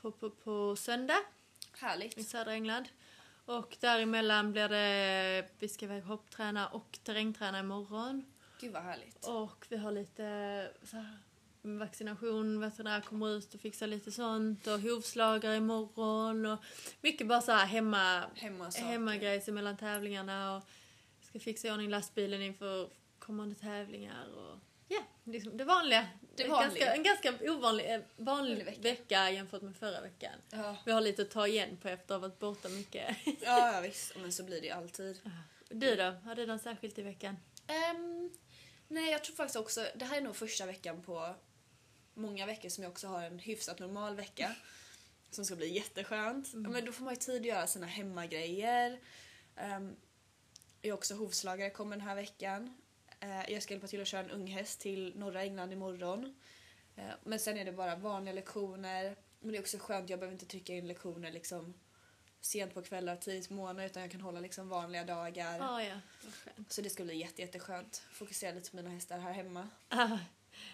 på, på, på söndag i Härligt. södra England. Och däremellan blir det... Vi ska iväg hoppträna och terrängträna imorgon. Gud vad härligt. Och vi har lite så här, vaccination, veterinär kommer ut och fixar lite sånt och hovslagare imorgon och mycket bara så här hemma, hemmagrejs mellan tävlingarna och ska fixa i ordning lastbilen inför kommande tävlingar och ja, liksom det vanliga. Det En vanliga. Ganska, en ganska ovanlig, eh, vanlig vecka. vecka. jämfört med förra veckan. Ja. Vi har lite att ta igen på efter att ha varit borta mycket. Ja, ja, visst. Men så blir det ju alltid. Du då? Har du något särskilt i veckan? Ehm, nej, jag tror faktiskt också... Det här är nog första veckan på många veckor som jag också har en hyfsat normal vecka. Som ska bli jätteskönt. Men då får man ju tid att göra sina hemmagrejer. Um, jag är också hovslagare kommer den här veckan. Eh, jag ska hjälpa till att köra en unghäst till norra England imorgon. Uh, men sen är det bara vanliga lektioner. Men det är också skönt, jag behöver inte trycka in lektioner liksom sent på kvällar, tidigt på morgonen utan jag kan hålla liksom vanliga dagar. Ah, ja. Så det ska bli jätte, jätteskönt. Fokusera lite på mina hästar här hemma. Ah,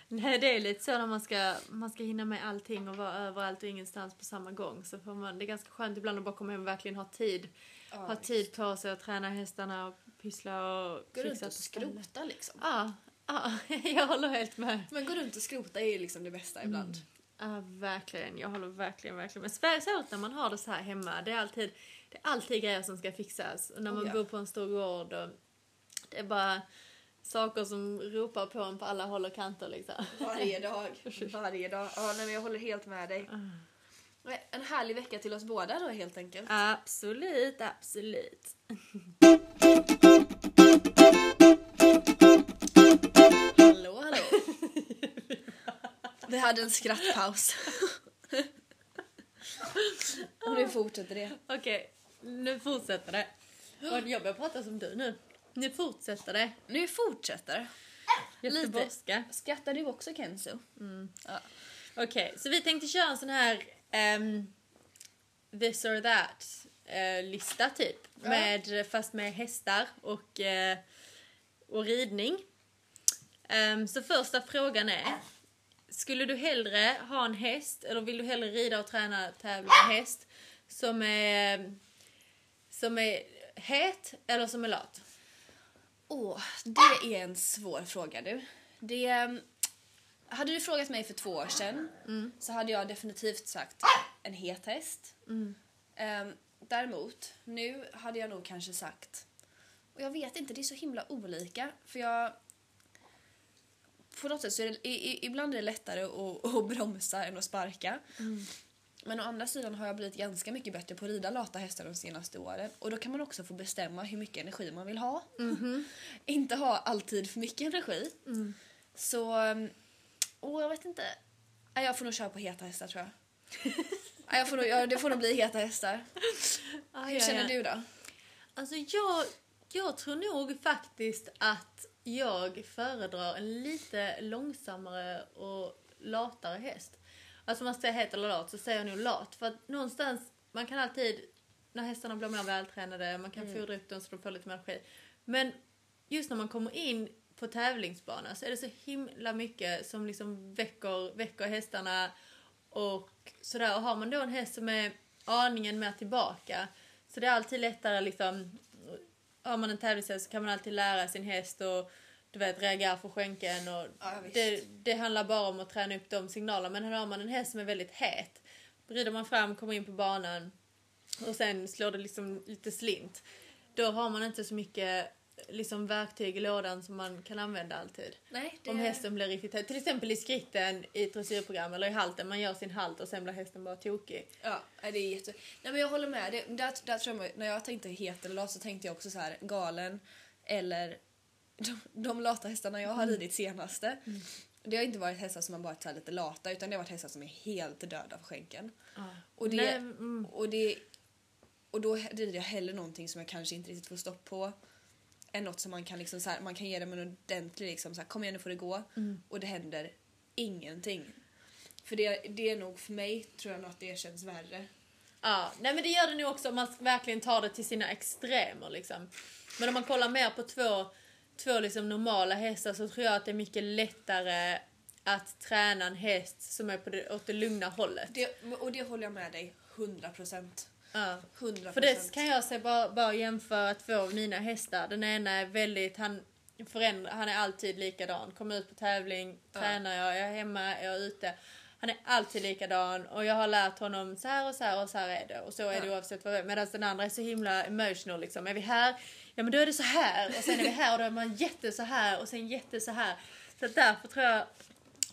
nej, det är lite så när man ska, man ska hinna med allting och vara överallt och ingenstans på samma gång. Så får man, det är ganska skönt ibland att bara komma hem och verkligen ha tid. Ja, ha visst. tid på sig att träna hästarna och pyssla och Gå runt fixa och skrota liksom. Ja, ja, (laughs) jag håller helt med. Men gå runt och skrota är ju liksom det bästa ibland. Ja, verkligen. Jag håller verkligen, verkligen med. Speciellt när man har det så här hemma. Det är alltid, det är alltid grejer som ska fixas. Och när Oh, man ja. bor på en stor gård och det är bara saker som ropar på en på alla håll och kanter liksom. Varje dag. (laughs) Varje dag. Ja, nej, men jag håller helt med dig. En härlig vecka till oss båda då helt enkelt. Absolut, absolut. Hallå, hallå. (laughs) Vi hade en skrattpaus. (laughs) Och nu fortsätter det. Okej, nu fortsätter det. Vad jobbigt att prata som du nu. Nu fortsätter det. Nu fortsätter Göteborgska. Skrattar du också Kenzo? Ja. Okej, så vi tänkte köra en sån här ehm, this or that eh, lista typ. Ja. Med, fast med hästar och, eh, och ridning. Ehm, så första frågan är Skulle du hellre ha en häst eller vill du hellre rida och träna tävla med häst som är, som är het eller som är lat? Åh, det är en svår fråga du. Det... Hade du frågat mig för två år sedan så hade jag definitivt sagt en het häst. Ehm, däremot, nu hade jag nog kanske sagt... Och jag vet inte, det är så himla olika. För jag... På något sätt så är det, i, i, ibland är det lättare att, att bromsa än att sparka. Mm. Men å andra sidan har jag blivit ganska mycket bättre på att rida lata hästar de senaste åren. Och då kan man också få bestämma hur mycket energi man vill ha. (laughs) Inte ha alltid för mycket energi. Så, um, åh jag vet inte. Nej, jag får nog köra på heta hästar tror jag. (laughs) Nej, jag får nog, ja, det får nog bli heta hästar. Hur känner du då? Alltså jag, jag tror nog faktiskt att jag föredrar en lite långsammare och latare häst. Alltså om man säger het eller lat så säger jag nog lat. För att någonstans, man kan alltid, när hästarna blir mer vältränade, man kan fodra upp dem så de får lite mer energi. Men just när man kommer in på tävlingsbana så är det så himla mycket som liksom väcker, väcker hästarna och sådär. Och har man då en häst som är aningen mer tillbaka så det är alltid lättare liksom har man en tävlingshäst så kan man alltid lära sin häst och du vet reagera för skänken och Ja, det, det handlar bara om att träna upp de signalerna. Men har man en häst som är väldigt het, rider man fram, kommer in på banan och sen slår det liksom lite slint. Då har man inte så mycket liksom verktyg i lådan som man kan använda alltid. Nej, det... Om hästen blir riktigt het. Till exempel i skritten i ett dressyrprogram eller i halten. Man gör sin halt och sen blir hästen bara tokig. Ja, det är jätte... Nej men jag håller med. Det, där, där tror jag, när jag tänkte het eller lat så tänkte jag också så här galen eller de, de lata hästarna jag har ridit senaste. Det har inte varit hästar som har varit så lite lata utan det har varit hästar som är helt döda på skänken. Och det, Nej, mm. och det och då rider jag hellre någonting som jag kanske inte riktigt får stopp på än något som man kan liksom så här, man kan ge dem en ordentlig liksom så här, kom igen nu får det gå och det händer ingenting. För det, det är nog för mig tror jag nog att det känns värre. Ja, nej men det gör det nog också om man verkligen tar det till sina extremer liksom. Men om man kollar mer på två, två liksom normala hästar så tror jag att det är mycket lättare att träna en häst som är på det, åt det lugna hållet. Det, och det håller jag med dig 100 procent. Ja. 100 För det kan jag säga bara, bara jämföra två av mina hästar. Den ena är väldigt, han förändrar, han är alltid likadan. Kommer ut på tävling, Ja. tränar jag, jag är hemma, jag är ute. Han är alltid likadan och jag har lärt honom så här och så här och så här är det. Och så är det Ja. oavsett vad det är. Medan den andra är så himla emotional liksom. Är vi här? Ja men då är det så här. Och sen är vi här och då är man jätte så här och sen jätte så här. Så därför tror jag,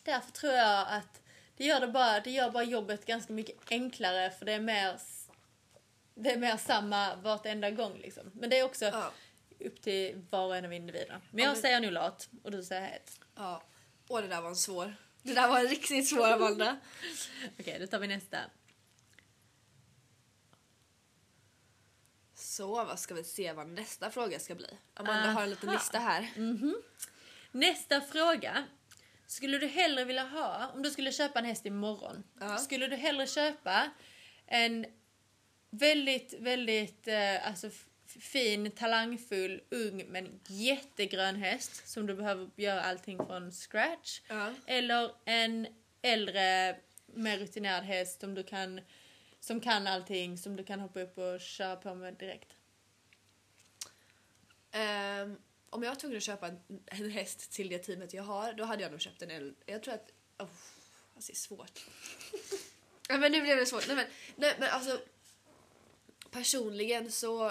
därför tror jag att det gör, det, bara, det gör bara jobbet ganska mycket enklare för det är mer det är mer samma vartenda gång liksom. Men det är också Ja. upp till var och en av individerna. Men Ja, jag men- säger nu lat och du säger het. Ja. Och det där var en svår. Det där var en riktigt svår Amanda. (laughs) Okej, då tar vi nästa. Så vad ska vi se vad nästa fråga ska bli? Amanda Aha. har en liten lista här. Nästa fråga. Skulle du hellre vilja ha, om du skulle köpa en häst imorgon, Ja. skulle du hellre köpa en väldigt, väldigt eh, alltså, fin, talangfull, ung men jättegrön häst som du behöver göra allting från scratch? Ja. Eller en äldre, mer rutinerad häst som du kan som kan allting, som du kan hoppa upp och köra på med direkt. Um, om jag var tvungen att köpa en, en häst till det teamet jag har, då hade jag nog köpt en äldre. Jag tror att... Oh, alltså det är svårt. ja, men nu blev det svårt. Nej men, nej, men alltså... Personligen så...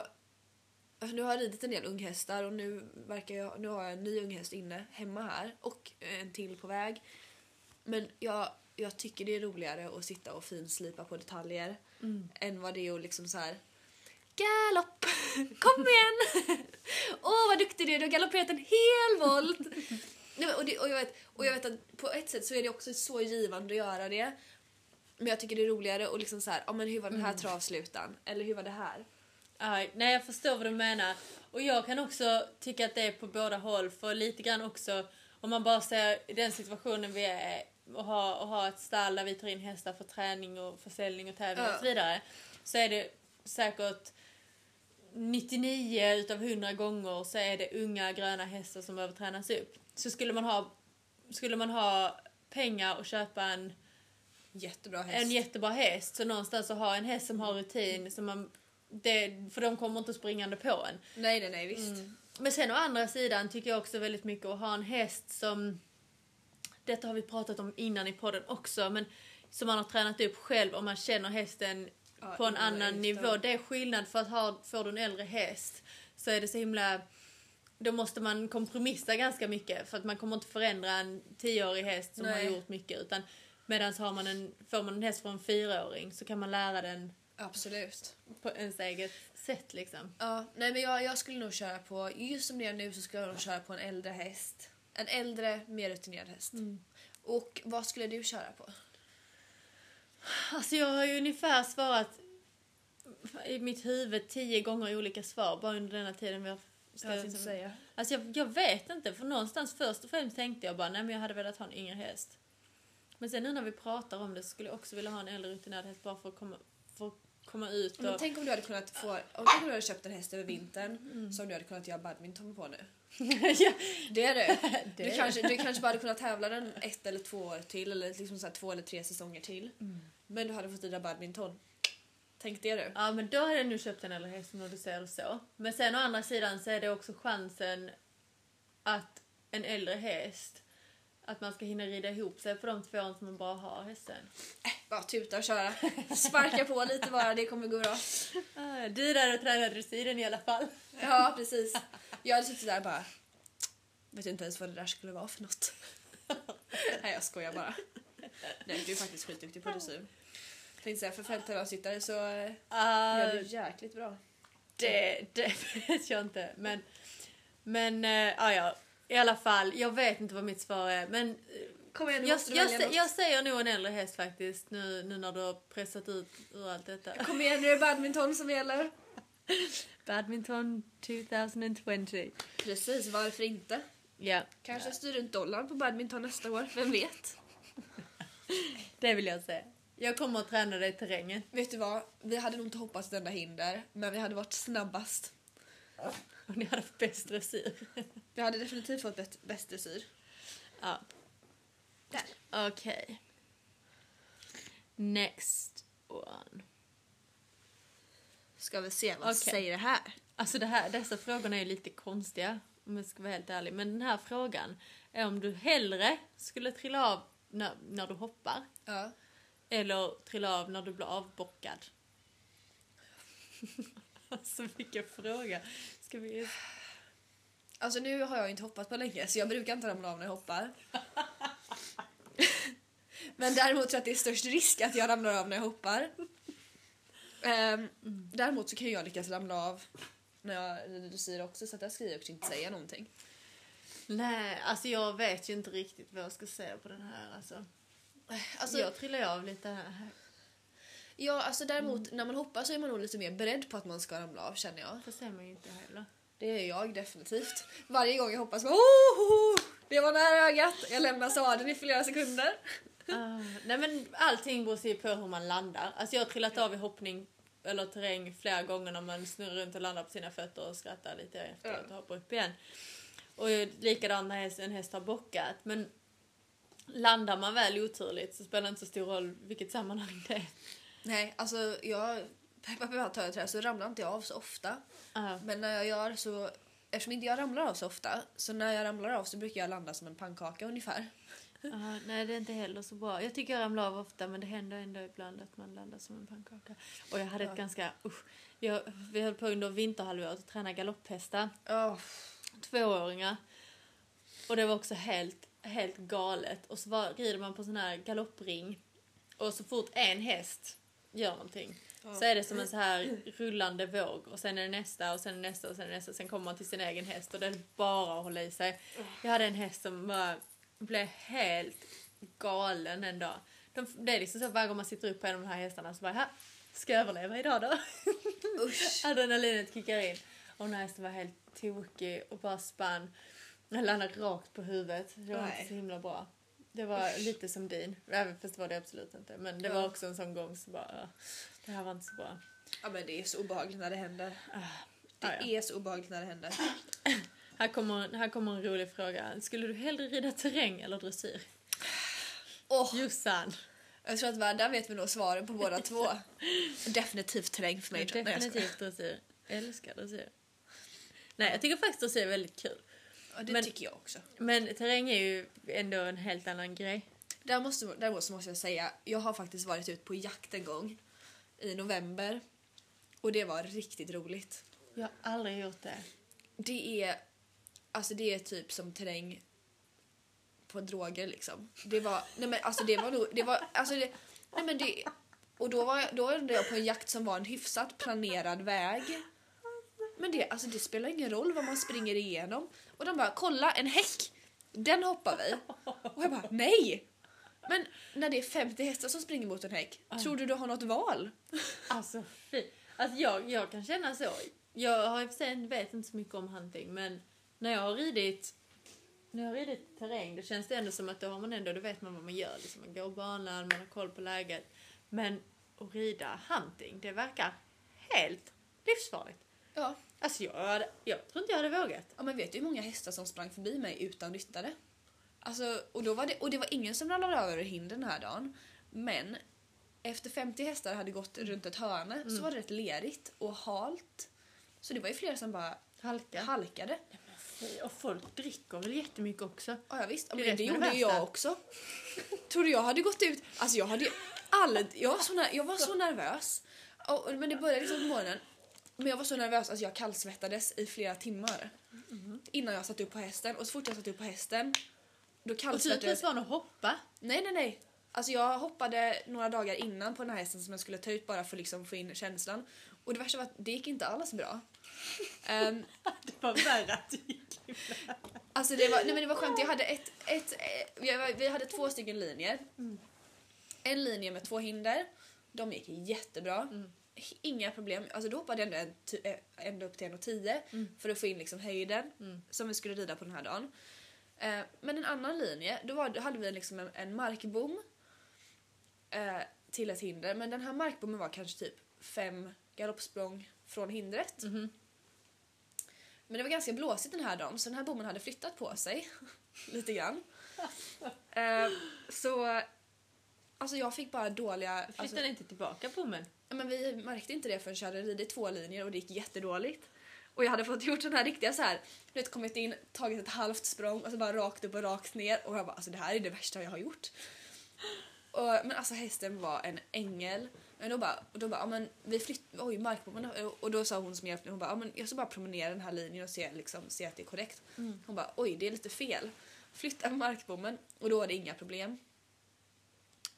alltså, Nu har jag ridit en del unghästar och nu, verkar jag, nu har jag en ny unghäst inne hemma här och en till på väg. Men jag, jag tycker det är roligare att sitta och finslipa på detaljer än vad det är att liksom så här. Galopp! (laughs) Kom igen! (laughs) Åh vad duktig du är, du har galopperat en hel volt! Nej, och, det, och, jag vet, och jag vet att på ett sätt så är det också så givande att göra det. Men jag tycker det är roligare att liksom så här, ja men hur var den här travslutan? Eller hur var det här? Aj, nej, jag förstår vad du menar. Och jag kan också tycka att det är på båda håll. För lite grann också, om man bara ser i den situationen vi är och har, och har ett stall där vi tar in hästar för träning och försäljning och tävling Ja. och så vidare. Så är det säkert 99 utav 100 gånger så är det unga gröna hästar som behöver tränas upp. Så skulle man ha, skulle man ha pengar och köpa en Jättebra häst. en jättebra häst. Så någonstans att ha en häst som har rutin, som man, det, för de kommer inte springande på en. Nej nej nej visst. Men sen å andra sidan tycker jag också väldigt mycket att ha en häst som, detta har vi pratat om innan i podden också, men som man har tränat upp själv och man känner hästen Ja, på en annan nivå. Det är skillnad för att ha, får du en äldre häst så är det så himla då måste man kompromissa ganska mycket för att man kommer inte förändra en tioårig häst som Nej. har gjort mycket utan medan har man en, får man en häst från en fyraåring så kan man lära den Absolut. på ens eget sätt liksom. Ja, nej men jag, jag skulle nog köra på, just som det är nu så skulle jag nog köra på en äldre häst. En äldre, mer rutinerad häst. Och vad skulle du köra på? Alltså jag har ju ungefär svarat i mitt huvud tio gånger olika svar bara under denna tiden vi har ställt in som- säga. Alltså jag, jag vet inte, för någonstans först och främst tänkte jag bara nej men jag hade velat ha en yngre häst. Men sen nu när vi pratar om det så skulle jag också vilja ha en äldre rutinerad häst bara för att komma, för att komma ut Men och... tänk om du hade kunnat få, om om du hade köpt en häst över vintern som du hade kunnat göra badminton på nu. (laughs) ja. Det är du. (laughs) Det Du kanske, du kanske bara hade kunnat tävla den ett eller två år till eller liksom så här två eller tre säsonger till. Men du hade fått rida badminton. Tänk det du. ja men då hade jag nu köpt en äldre häst när du säger det så. Men sen å andra sidan så är det också chansen att en äldre häst att man ska hinna rida ihop sig på de två som man bara har hästen. Bara tuta och köra. Sparka på lite bara, det kommer gå bra. Ah, Du där och tränar dressyren i alla fall. Ja, precis. Jag hade suttit där och bara... Vet inte ens vad det där skulle vara för något. Nej, jag skojar bara. Nej, du är faktiskt skitduktig på dressyr. Tänkte säga, för fälttävlanssittare så Ah, gör du jäkligt bra. det, det (laughs) vet jag inte. Men, men äh, ah, ja, i alla fall. Jag vet inte vad mitt svar är. Men eh, Kom igen, jag, jag, sä- jag säger nog en äldre häst faktiskt. Nu, nu när du har pressat ut ur allt detta. Kom igen, nu är det badminton som gäller. (laughs) Badminton 2020. Precis, varför inte? Ja, Kanske styr runt dollarn på badminton nästa år, vem vet? (laughs) det vill jag säga. Jag kommer att träna dig i terrängen. Vet du vad? Vi hade nog inte hoppats ett enda hinder, men vi hade varit snabbast. Och ni hade fått bäst dressyr. Vi hade definitivt fått bäst, dressyr. ja, Där. okej. Next one. Ska vi se vad Okej. säger det här? Alltså det här, dessa frågorna är ju lite konstiga om jag ska vara helt ärlig. Men den här frågan är om du hellre skulle trilla av när, när du hoppar Ja. eller trilla av när du blir avbockad. (laughs) (laughs) alltså vilken fråga. Ska vi... Alltså nu har jag inte hoppat på länge så jag brukar inte ramla av när jag hoppar. (laughs) Men däremot tror jag att det är störst risk att jag ramlar av när jag hoppar. Ehm, Däremot så kan jag lyckas ramla av när jag dressyr också så att där ska jag också inte säga någonting. Nej, alltså jag vet ju inte riktigt vad jag ska säga på den här. Alltså, Alltså, jag trillar ju av lite här. Ja, alltså däremot när man hoppar så är man nog lite mer beredd på att man ska ramla av känner jag. Det ser man ju inte heller. Det är jag definitivt. Varje gång jag hoppas, oh, oh, det var nära ögat. Jag lämnar sadeln i flera sekunder. Ah, nej men allting beror sig på hur man landar. Alltså jag har trillat av i hoppning eller terräng flera gånger när man snurrar runt och landar på sina fötter och skrattar lite efteråt och hoppar upp igen. Och likadant när en häst har bockat. Men landar man väl oturligt så spelar det inte så stor roll vilket sammanhang det är. Nej, alltså jag... Peppa peppa tar jag trä så ramlar inte jag av så ofta. Ah, Men när jag gör så... Eftersom inte jag ramlar av så ofta, så när jag ramlar av så brukar jag landa som en pannkaka ungefär. (laughs) ah, nej det är inte heller så bra. Jag tycker jag ramlar av ofta men det händer ändå ibland att man landar som en pannkaka. Och jag hade ett ganska... Usch, jag, vi höll på under vinterhalvåret att träna galopphästar. Oh, tvååringar. Och det var också helt, helt galet. Och så var, rider man på sån här galoppring. Och så fort en häst gör någonting så är det som en så här rullande våg. Och sen är det nästa och sen är det nästa och sen är det nästa. Sen kommer man till sin egen häst och det är bara att hålla i sig. Jag hade en häst som bara blev helt galen en dag. De, det är liksom så varje gång man sitter upp på en av de här hästarna så bara, "Ha, ska jag överleva idag då? (laughs) Usch. Adrenalinet kickar in. Och den här hästen var helt tokig och bara spann. Jag landade rakt på huvudet. Det var Nej. inte så himla bra. Det var lite som din. Även fast det var det absolut inte. Men det Ja. var också en sån gång så bara, det här var inte så bra. Ja men det är så obehagligt när det händer. Det Ah, ja. är så obehagligt när det händer. (clears throat) Här kommer, här kommer en rolig fråga. Skulle du hellre rida terräng eller dressyr? Åh, Jossan. jag tror att va- där vet vi nog svaren på båda två. (laughs) Definitivt terräng för mig. Definitivt dressyr. Älskar dressyr. Nej, jag tycker faktiskt dressyr är väldigt kul. Ja, det Men- tycker jag också. Men terräng är ju ändå en helt annan grej. Där måste, däremot så måste jag säga, jag har faktiskt varit ute på jakt en gång i november. Och det var riktigt roligt. Jag har aldrig gjort det. Det är, alltså det är typ som terräng på droger liksom. Det var, nej men alltså det var nog, det var, alltså det, nej men det, och då var jag, då var jag på en jakt som var en hyfsat planerad väg. Men det, alltså det spelar ingen roll vad man springer igenom. Och de bara, kolla en häck! Den hoppar vi. Och jag bara, nej! Men när det är 50 hästar som springer mot en häck, tror du du har något val? (laughs) Alltså fy. Alltså jag, jag kan känna så. Jag har i och för sig vet inte så mycket om hunting men när jag har ridit när jag har ridit terräng då känns det ändå som att då har man ändå, då vet man vad man gör. Liksom, man går banan, man har koll på läget. Men att rida hunting, det verkar helt livsfarligt. Ja. Alltså jag, hade, jag tror inte jag hade vågat. Ja men vet du hur många hästar som sprang förbi mig utan ryttare? Alltså, och, då var det, och det var ingen som ramlade över hinder den här dagen. Men efter 50 hästar hade gått runt ett hörne så var det rätt lerigt och halt. Så det var ju flera som bara Halka. halkade. Och folk dricker väl jättemycket också. Ja, ja visst, men det det gjorde ju jag också. Tror du jag hade gått ut? Alltså jag hade ju aldrig, jag var så, jag var så nervös. Och, men det började liksom på morgonen. Men jag var så nervös att jag kallsvettades i flera timmar. Innan jag satt upp på hästen. Och så fort jag satt upp på hästen då Och kallsvettades typiskt var att hoppa. Nej, nej, nej. Alltså jag hoppade några dagar innan på den här hästen som jag skulle ta ut bara för att liksom få in känslan. Och det värsta var att det gick inte alls bra. (laughs) Ehm, Det var värre att det gick illa. alltså det var, nej men det var skönt, jag hade ett, ett, eh, vi hade två stycken linjer. En linje med två hinder. De gick jättebra. Inga problem. Alltså då hoppade jag ändå, eh, ända upp till 1,10 för att få in liksom höjden som vi skulle rida på den här dagen. Eh, men en annan linje, då, var, då hade vi liksom en, en markbom eh, till ett hinder. Men den här markbommen var kanske typ fem galoppsprång från hindret. Men det var ganska blåsigt den här dagen så den här bommen hade flyttat på sig (laughs) lite grann. (laughs) Eh, så alltså jag fick bara dåliga... Flyttade Alltså, inte tillbaka bommen? Men vi märkte inte det förrän jag hade ridit två linjer och det gick jättedåligt. Och jag hade fått gjort den här riktiga så här, du vet kommit in, tagit ett halvt språng och så bara rakt upp och rakt ner och jag bara alltså det här är det värsta jag har gjort. Och, men alltså hästen var en ängel. Men då bara, och då bara ja, men vi flyttar, oj markbommen och då sa hon som hjälpte mig, hon bara ja, men jag ska bara promenera den här linjen och se, liksom, se att det är korrekt. Hon bara oj det är lite fel. Flytta markbommen och då var det inga problem.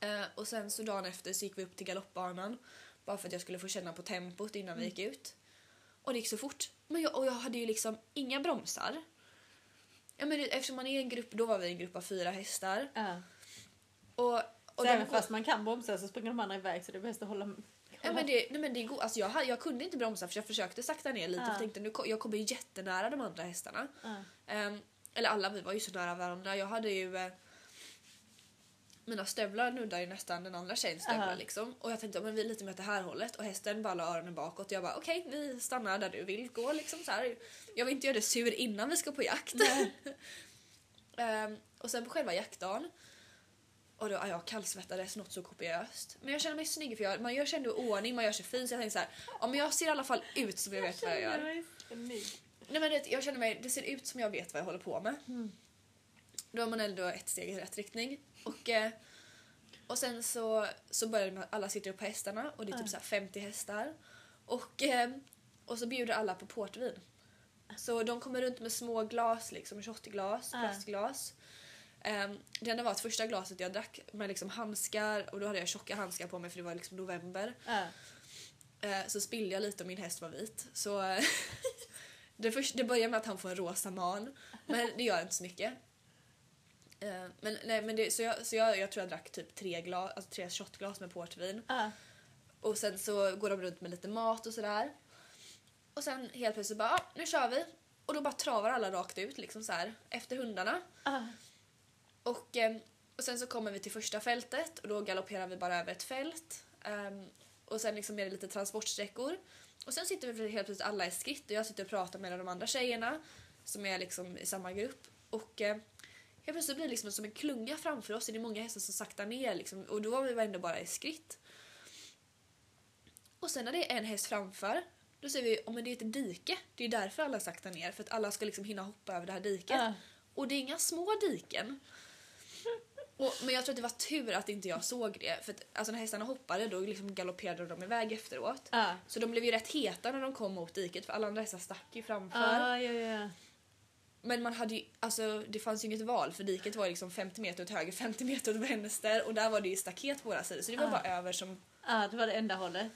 Eh, och sen så dagen efter så gick vi upp till galoppbanan bara för att jag skulle få känna på tempot innan vi gick ut. Och det gick så fort. Men jag, och jag hade ju liksom inga bromsar. Ja, men eftersom man är en grupp, då var vi en grupp av fyra hästar. Ja. Och, och Så även går- fast man kan bromsa så springer de andra iväg så det är bäst att hålla... Ja, men det, nej, men det går, alltså jag, jag kunde inte bromsa för jag försökte sakta ner lite Ja. för jag tänkte nu, jag kommer ju jättenära de andra hästarna. Ja. Ehm, eller alla, vi var ju så nära varandra. Jag hade ju... Mina stövlar nuddar ju nästan den andra tjejens stövlar Aha. liksom. Och jag tänkte men vi är lite mer åt det här hållet och hästen bara la öronen bakåt och jag bara okej vi stannar där du vill gå liksom så här. Jag vill inte göra dig sur innan vi ska på jakt. (laughs) Ehm, och sen på själva jaktdagen och då, ja, jag kallsvettades något så kopiöst. Men jag känner mig snygg för jag, man gör sig ändå ordning, man gör sig fin så jag tänkte så här, ja men jag ser i alla fall ut som jag vet vad jag gör. Nej, men det, jag känner mig, det ser ut som jag vet vad jag håller på med. Då är man ändå ett steg i rätt riktning. Och, eh, och sen så, så börjar det med att alla sitter upp på hästarna och det är typ så här 50 hästar. Och, eh, och så bjuder alla på portvin. Så de kommer runt med små glas, liksom shotglas, plastglas. Um, det enda var att första glaset jag drack med liksom handskar och då hade jag tjocka handskar på mig för det var liksom november. Ja. Eh, så spillde jag lite och min häst var vit. Så (laughs) det, först, det börjar med att han får en rosa man. Men det gör inte så mycket. Eh, men nej, men det, så jag, så jag, jag tror jag drack typ tre, glas, alltså tre shotglas med portvin. Ja. Och sen så går de runt med lite mat och sådär. Och sen helt plötsligt bara, ah, nu kör vi. Och då bara travar alla rakt ut liksom så här efter hundarna. Ja. Och, eh, och sen så kommer vi till första fältet och då galopperar vi bara över ett fält. Ehm, och sen liksom är det lite transportsträckor. Och sen sitter vi helt plötsligt alla i skritt och jag sitter och pratar med de andra tjejerna som är liksom i samma grupp. Och eh, helt plötsligt blir det liksom som en klunga framför oss det är många hästar som saktar ner liksom, och då var vi ändå bara i skritt. Och sen när det är en häst framför då ser vi om det är ett dike. Det är därför alla saktar ner för att alla ska liksom hinna hoppa över det här diket. Ja. Och det är inga små diken. Och, men jag tror att det var tur att inte jag såg det. För att, alltså, när hästarna hoppade då liksom galopperade de iväg efteråt. Ja. Så de blev ju rätt heta när de kom mot diket för alla andra hästar stack ju framför. Ja, ja, ja. Men man hade ju, alltså, det fanns ju inget val för diket var liksom 50 meter åt höger, 50 meter åt vänster och där var det ju staket på våra sidor så det var Ah. bara över som... Ja, det var det enda hållet.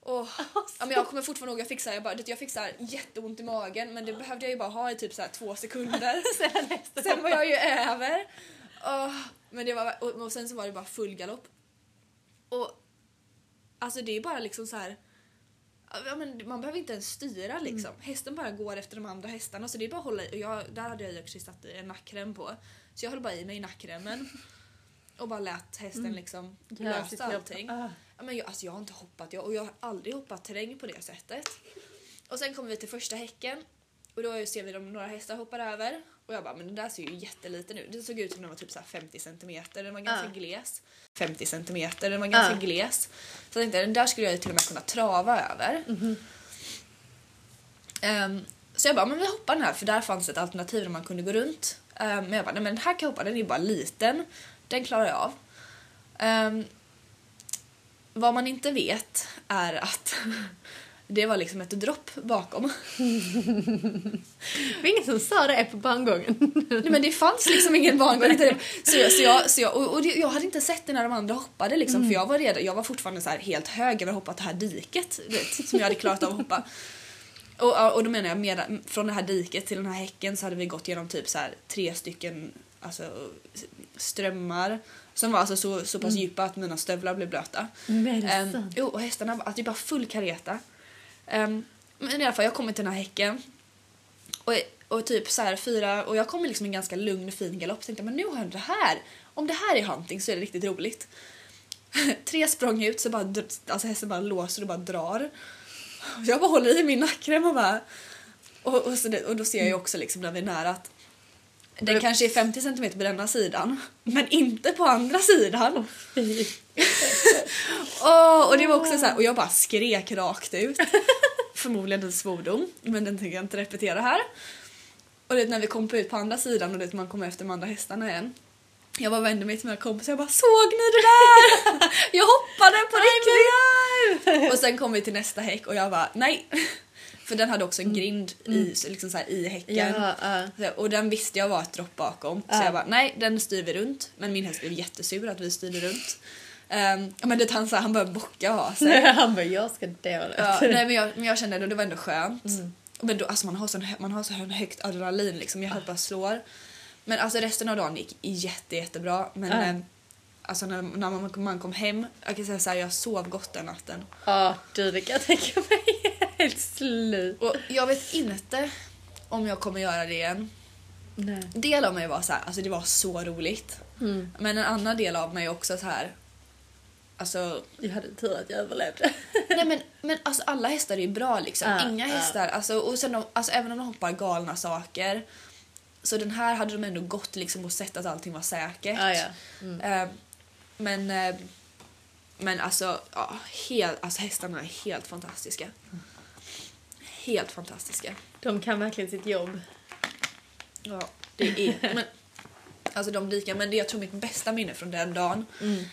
Åh. (laughs) Ja, men jag kommer fortfarande ihåg jag fick så här, jag, bara, jag fick så här jätteont i magen men det behövde jag ju bara ha i typ så här två sekunder. (laughs) Sen. Sen var jag ju över. Åh, men det var, och, och sen så var det bara full galopp. Och alltså det är bara liksom så här. Ja, men man behöver inte ens styra liksom. Hästen bara går efter de andra hästarna så det är bara att hålla i. Och jag, där hade jag ju också satt en nackrem på. Så jag höll bara i mig i nackremmen. Och bara lät hästen liksom Gör sitt lösa allting. Ja. Ja, men jag, alltså jag har inte hoppat jag, och jag har aldrig hoppat terräng på det sättet. Och sen kommer vi till första häcken och då ser vi de några hästar hoppar över och jag bara men den där ser ju jätteliten ut. Den såg ut som den var typ så här 50 centimeter, den var ganska Ja. gles. 50 centimeter, den var ganska Ja. gles. Så jag tänkte den där skulle jag ju till och med kunna trava över. Ehm, så jag bara men vi hoppar den här för där fanns ett alternativ där man kunde gå runt. Ehm, men jag bara nej men den här kan jag hoppa, den är bara liten. Den klarar jag av. Ehm, vad man inte vet är att (laughs) det var liksom ett dropp bakom. (laughs) Det var ingen som sa det på bandgången. Nej, men det fanns liksom ingen barngång. Så jag, så jag, så jag, och, och det, jag hade inte sett det när de andra hoppade liksom, för jag var, redan, jag var fortfarande så helt hög över att hoppa det här diket vet, som jag hade klarat av att hoppa. Och, och då menar jag med, från det här diket till den här häcken så hade vi gått genom typ så här tre stycken alltså, strömmar som var alltså så, så pass djupa att mina stövlar blev blöta. Men jo, och hästarna, alltså det är bara full kareta. Um, men i alla fall, jag kommer till den här häcken. Och, och typ så här fyra, och jag kommer liksom i en ganska lugn fin galopp. Tänkte men nu har jag det här. Om det här är hunting så är det riktigt roligt. (laughs) Tre språng ut så bara, alltså hästen bara låser och bara drar. Jag bara håller i min nackrem och bara... Och, och, så och då ser jag ju också liksom när vi är nära att den Men- kanske är 50 cm på denna sidan, men inte på andra sidan. (laughs) Åh, och det var också så här, och jag bara skrek rakt ut. (laughs) Förmodligen en svordom, men den tänker jag inte repetera här. Och det, när vi kom ut på andra sidan och det, man kom efter de andra hästarna igen. Jag bara vände mig till mina kompisar och jag bara såg ni det där? (laughs) Jag hoppade på riktigt! Och sen kom vi till nästa häck och jag bara nej. För den hade också en grind i, liksom så här, i häcken. Ja. Så- Och den visste jag var ett dropp bakom. Så Ja. jag bara, nej den styr vi runt. Men min häst blev jättesur att vi styrde runt. Um, men det, han, så här, han började bocka och ha sig. (laughs) Han bara, jag ska dö. ja, nej, men, jag, men jag kände att det var ändå skönt. Mm. Men då, alltså, man, har sån, man har så hö- högt adrenalin liksom. Jag på att slår. Men alltså resten av dagen gick jätte, jättebra. Men Ja. Alltså, när, när man, man kom hem, jag kan säga så här, jag sov gott den natten. Ja, du det kan jag tänka mig. (laughs) Helt slut. Och jag vet inte om jag kommer göra det igen. Nej. del av mig var så här, alltså det var så roligt. Mm. Men en annan del av mig också så här. Alltså, Jag hade tur att jag överlevde. (laughs) nej men, men alltså alla hästar är ju bra liksom. Ja, Inga hästar, alltså, och sen de, alltså även om de hoppar galna saker. Så den här hade de ändå gått liksom och sett att allting var säkert. Ja, ja. Mm. Eh, men, eh, men alltså, ja, helt, alltså hästarna är helt fantastiska. Helt fantastiska. De kan verkligen sitt jobb. Ja, det är... Men, alltså de lika, men det jag tror mitt bästa minne från den dagen Mm.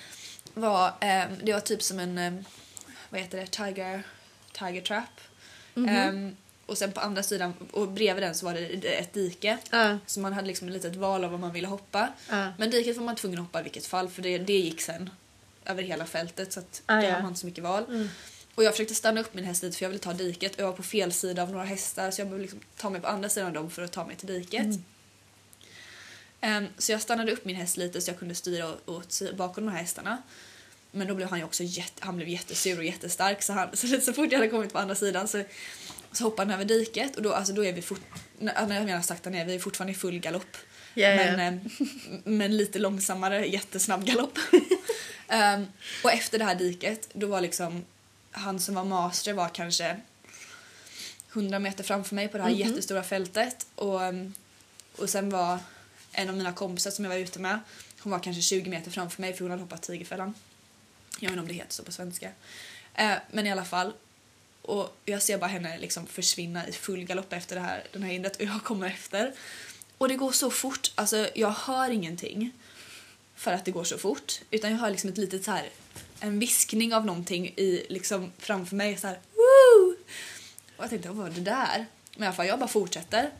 var, eh, det var typ som en, eh, vad heter det, tiger, tiger trap. Mhm. Eh, och sen på andra sidan och bredvid den så var det ett dike. Ja. Så man hade liksom ett litet val av vad man ville hoppa. Ja. Men diket var man tvungen att hoppa i vilket fall för det, det gick sen över hela fältet så att Ah, då ja. har man inte så mycket val. Mm. Och jag försökte stanna upp min häst lite för jag ville ta diket och jag var på fel sida av några hästar så jag behövde liksom ta mig på andra sidan av dem för att ta mig till diket. Mm. Ehm, så jag stannade upp min häst lite så jag kunde styra åt- bakom de här hästarna. Men då blev han ju också jätte, han blev jättesur och jättestark så, han, så, (laughs) så fort jag hade kommit på andra sidan så, så hoppade han över diket och då, alltså, då är vi fort, när jag menar sakta ner, vi är fortfarande i full galopp. Ja. Men, ehm, (laughs) men lite långsammare, jättesnabb galopp. (laughs) Ehm, och efter det här diket, då var liksom han som var master var kanske 100 meter framför mig på det här Mhm. jättestora fältet. Och, ehm, och sen var en av mina kompisar som jag var ute med, hon var kanske 20 meter framför mig för hon hade hoppat tigerfällan. Jag vet inte om det heter så på svenska. Eh, men i alla fall. Och jag ser bara henne liksom försvinna i full galopp efter det här, den här hindret och jag kommer efter. Och det går så fort, alltså jag hör ingenting för att det går så fort. Utan jag hör liksom ett litet så här, en viskning av någonting i, liksom framför mig så här, Woo! Och jag tänkte, vad var det där? Men i alla fall, jag bara fortsätter.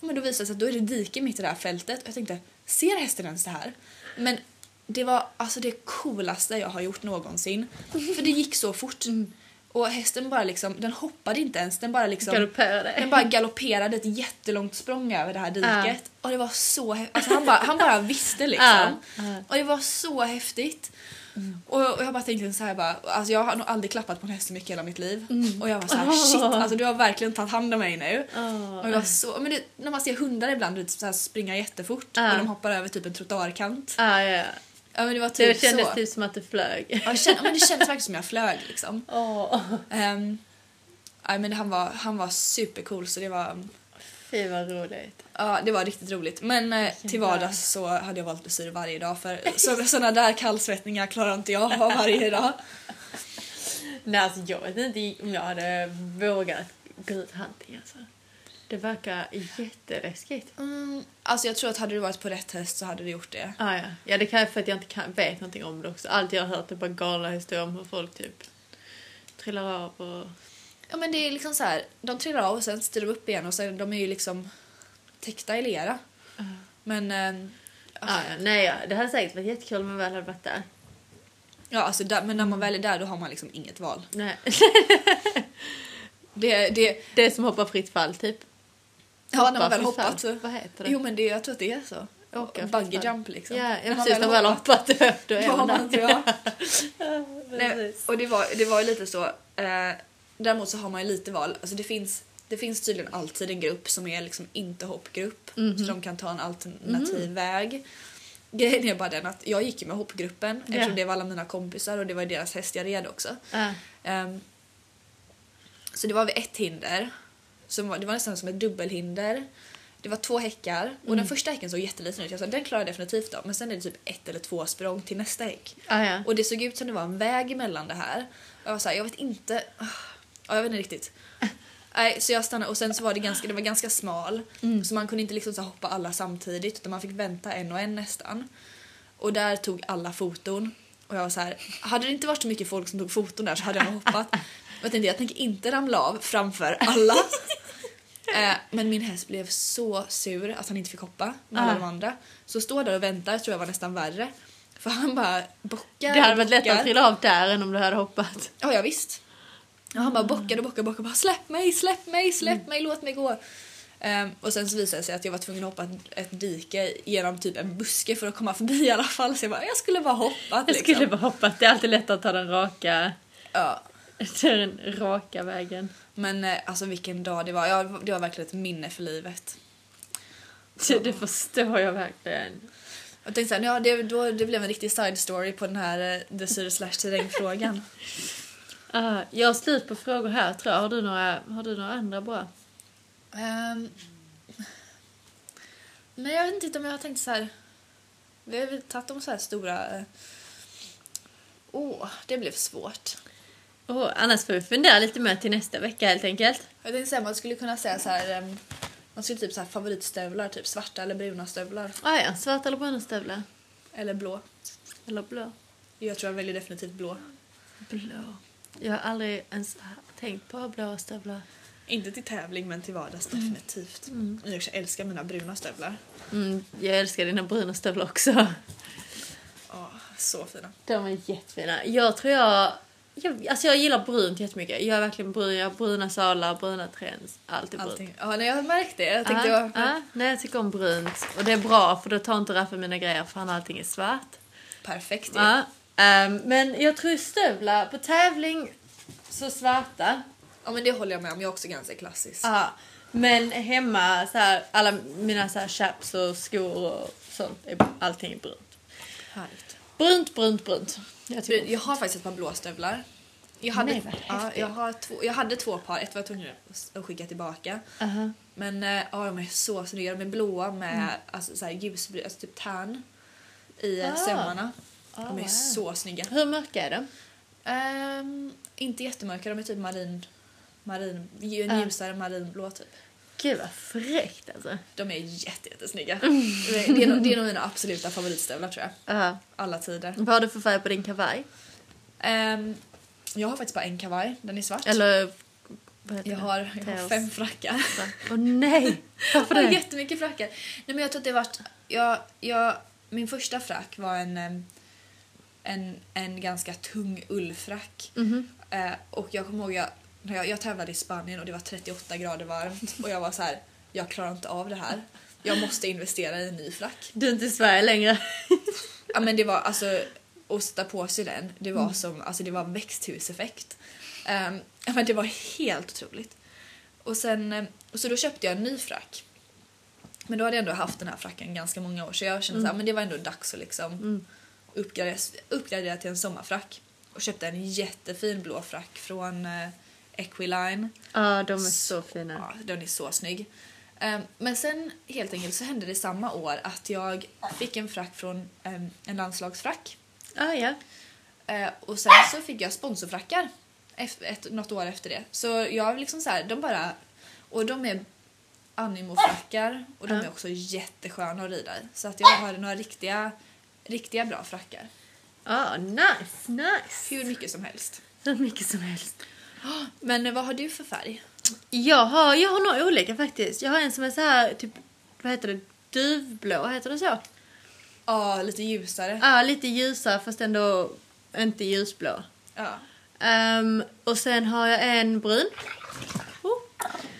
Men då visade det sig att då är det dike mitt i det här fältet. Och jag tänkte, ser hästen ens det här? Men det var alltså det coolaste jag har gjort någonsin. För det gick så fort. Och hästen bara liksom, den hoppade inte ens. Den bara liksom... Galopperade. Den bara galopperade ett jättelångt språng över det här diket. Ja. Och det var så häftigt. Alltså han, bara, han bara visste liksom. Ja, ja. Och det var så häftigt. Och, och jag bara tänkte så här bara, alltså jag har nog aldrig klappat på en häst så mycket i hela mitt liv. Och jag var så här, (laughs) shit, alltså du har verkligen tagit hand om mig nu. Åh. Och det var så, men det, när man ser hundar ibland så här springa jättefort och de hoppar över typ en trottoarkant. Ja, ja. Ja men det var typ Det kändes så. typ som att du flög. Ja, kände, men det kändes verkligen som jag flög liksom. (laughs) Åh. Um, nej, men han var, han var supercool så det var, Fy vad roligt. ja, det var riktigt roligt. Men eh, till vardags så hade jag valt dressyr varje dag för så, såna där kallsvettningar klarar inte jag ha varje dag. (laughs) Nej, alltså jag vet inte om jag hade vågat gå ut hunting alltså. Det verkar jätteläskigt. Mm, alltså jag tror att hade du varit på rätt häst så hade du gjort det. Ah, ja. ja, det kan jag för att jag inte kan, vet någonting om det också. Allt jag har hört är bara galna historier om hur folk typ trillar av och... Ja men det är liksom så här, de trillar av och sen styr de upp igen och sen de är ju liksom täckta i lera. Men eh, Ah, ja. Nej, ja. det hade säkert varit jättekul om man väl hade varit där. ja alltså där, men när man väl är där då har man liksom inget val. Nej. (laughs) Det, det, Det är som hoppa fritt fall typ. Ja när man väl hoppat så. Vad heter det? Jo men det, jag tror att det är så. Åka Bungee jump liksom. Ja, ja precis. När man väl hoppat då, (laughs) då är man där. (laughs) Nej, och det var, det var ju lite så. Eh, däremot så har man ju lite val. Alltså det finns, det finns tydligen alltid en grupp som är liksom inte hoppgrupp. Mhm. Så de kan ta en alternativ väg. Grejen är bara den att jag gick med hoppgruppen eftersom Ja. det var alla mina kompisar och det var deras häst jag red också. Ah, Ehm, så det var vid ett hinder. Som var, det var nästan som ett dubbelhinder. Det var två häckar och den första häcken såg jätteliten ut. Jag sa den klarar jag definitivt av men sen är det typ ett eller två språng till nästa häck. ah, ja. Och det såg ut som det var en väg emellan det här. Och jag var såhär, jag vet inte. ah, Ja, jag vet inte riktigt. (laughs) Nej, så jag stannade och sen så var det ganska, det var ganska smal. Så man kunde inte liksom så hoppa alla samtidigt utan man fick vänta en och en nästan. Och där tog alla foton. Och jag var så här, hade det inte varit så mycket folk som tog foton där så hade jag nog hoppat. Och (laughs) jag tänkte, jag tänker inte ramla av framför alla. (laughs) Eh, men min häst blev så sur att han inte fick hoppa med alla Ah. de andra. Så stå där och vänta tror jag var nästan värre. För han bara bockar Det hade och varit lättare att trilla av där än om du hade hoppat. Ja, ja visst. Ja, han bara bockade och bockade och bockade. Bara, släpp mig, släpp mig, släpp mig, låt mig gå. Ehm, och sen så visade det sig att jag var tvungen att hoppa ett, dike genom typ en buske för att komma förbi i alla fall. Så jag bara, jag skulle bara hoppat Jag liksom. skulle bara hoppat. Det är alltid lättare att ta den raka, Ja. (laughs) den raka vägen. Men eh, alltså vilken dag det var. Ja, det var verkligen ett minne för livet. Det, det förstår jag verkligen. Jag tänkte såhär, ja det, då, det blev en riktig side story på den här eh, dressyr slash terrängfrågan. (laughs) Ah, jag har slut på frågor här tror jag. Har du några, har du några andra bra? Ehm, men jag vet inte om jag har tänkt så här. Vi har väl tagit om så här stora... eh, Åh, det blev svårt. Oh, annars får vi fundera lite mer till nästa vecka helt enkelt. Jag tänkte säga man skulle kunna säga så här. ehm, Man skulle typ så här favoritstövlar, typ svarta eller bruna stövlar. Ah, ja, svarta eller bruna stövlar? Eller blå. Eller blå? Jag tror jag väljer definitivt blå. Blå. Jag har aldrig ens tänkt på blåa stövlar. Inte till tävling men till vardags definitivt. Jag också älskar mina bruna stövlar. Mm, jag älskar dina bruna stövlar också. Ja, så fina. De är jättefina. Jag tror jag... jag alltså jag gillar brunt jättemycket. Jag är verkligen brun. Jag har bruna salar, bruna trends. Allt är brunt. Ja, nej, jag har märkt det. Jag tänkte Ja, jag... ja, nej, jag tycker om brunt. Och det är bra för då tar inte Raffe mina grejer för han har allting är svart. Perfekt ju. Ja, ehm, men jag tror stövlar på tävling så svarta. Ja men det håller jag med om. Jag är också ganska klassisk. Ja, men hemma så här, alla mina så här chaps och skor och sånt, allting är brunt. Härligt. Brunt, brunt, brunt. Jag tycker Jag har faktiskt ett par blå stövlar. Jag hade, Nej, ja, jag, har två, jag hade två par, ett var jag tvungen att skicka tillbaka. Aha. Men eh, ja, de är så snygga. De är blåa med alltså, så här, ljusbrun, alltså typ tan i Ah. ah. sömmarna. Ah, de är wow. så snygga. Hur mörka är de? Ehm, inte jättemörka, de är typ marin, marin Ah. ljusare marinblå typ. Gud vad fräckt alltså. De är jätte, jättesnygga. Det är, det, är nog, det är nog mina absoluta favoritstövlar tror jag. Ja. Alla tider. Vad har du för färg på din kavaj? Ehm, jag har faktiskt bara en kavaj, den är svart. Eller vad heter jag det? har, jag har fem frackar. (laughs) Åh nej! Varför Jag har det? jättemycket frackar. Nej men jag tror att det vart, jag, jag, min första frack var en, em, en, en ganska tung ullfrack. Mhm. Eh, och jag kommer ihåg, jag, när jag, jag tävlade i Spanien och det var 38 grader varmt och jag var så här, jag klarar inte av det här. Jag måste investera i en ny frack. Du är inte i Sverige längre. Ja men det var alltså, att sätta på sig den, det var som, alltså det var växthuseffekt. Um, men det var helt otroligt. Och sen, eh, och så då köpte jag en ny frack. Men då hade jag ändå haft den här fracken ganska många år så jag kände så här, men det var ändå dags att liksom Mm. uppgradera, uppgradera till en sommarfrack. Och köpte en jättefin blå frack från eh, Equiline. Ja, de är så fina. Ja, den är så snygg. Ehm, men sen helt enkelt så hände det samma år att jag fick en frack från ehm, en landslagsfrack. Ah, ja. Eh, och sen så fick jag sponsorfrackar efter, ett, något år efter det. Så jag liksom så här, de bara... Och de är animofrackar och de Ja. är också jättesköna att rida i. Så att jag har några riktiga, riktiga bra frackar. Ah, nice, nice. Hur mycket som helst. Hur mycket som helst. Men vad har du för färg? Jag har, jag har några olika faktiskt. Jag har en som är så här, typ, vad heter det, duvblå, heter det så? Ja, lite ljusare. Ja, lite ljusare fast ändå inte ljusblå. Ja. Ehm, och sen har jag en brun. Oh.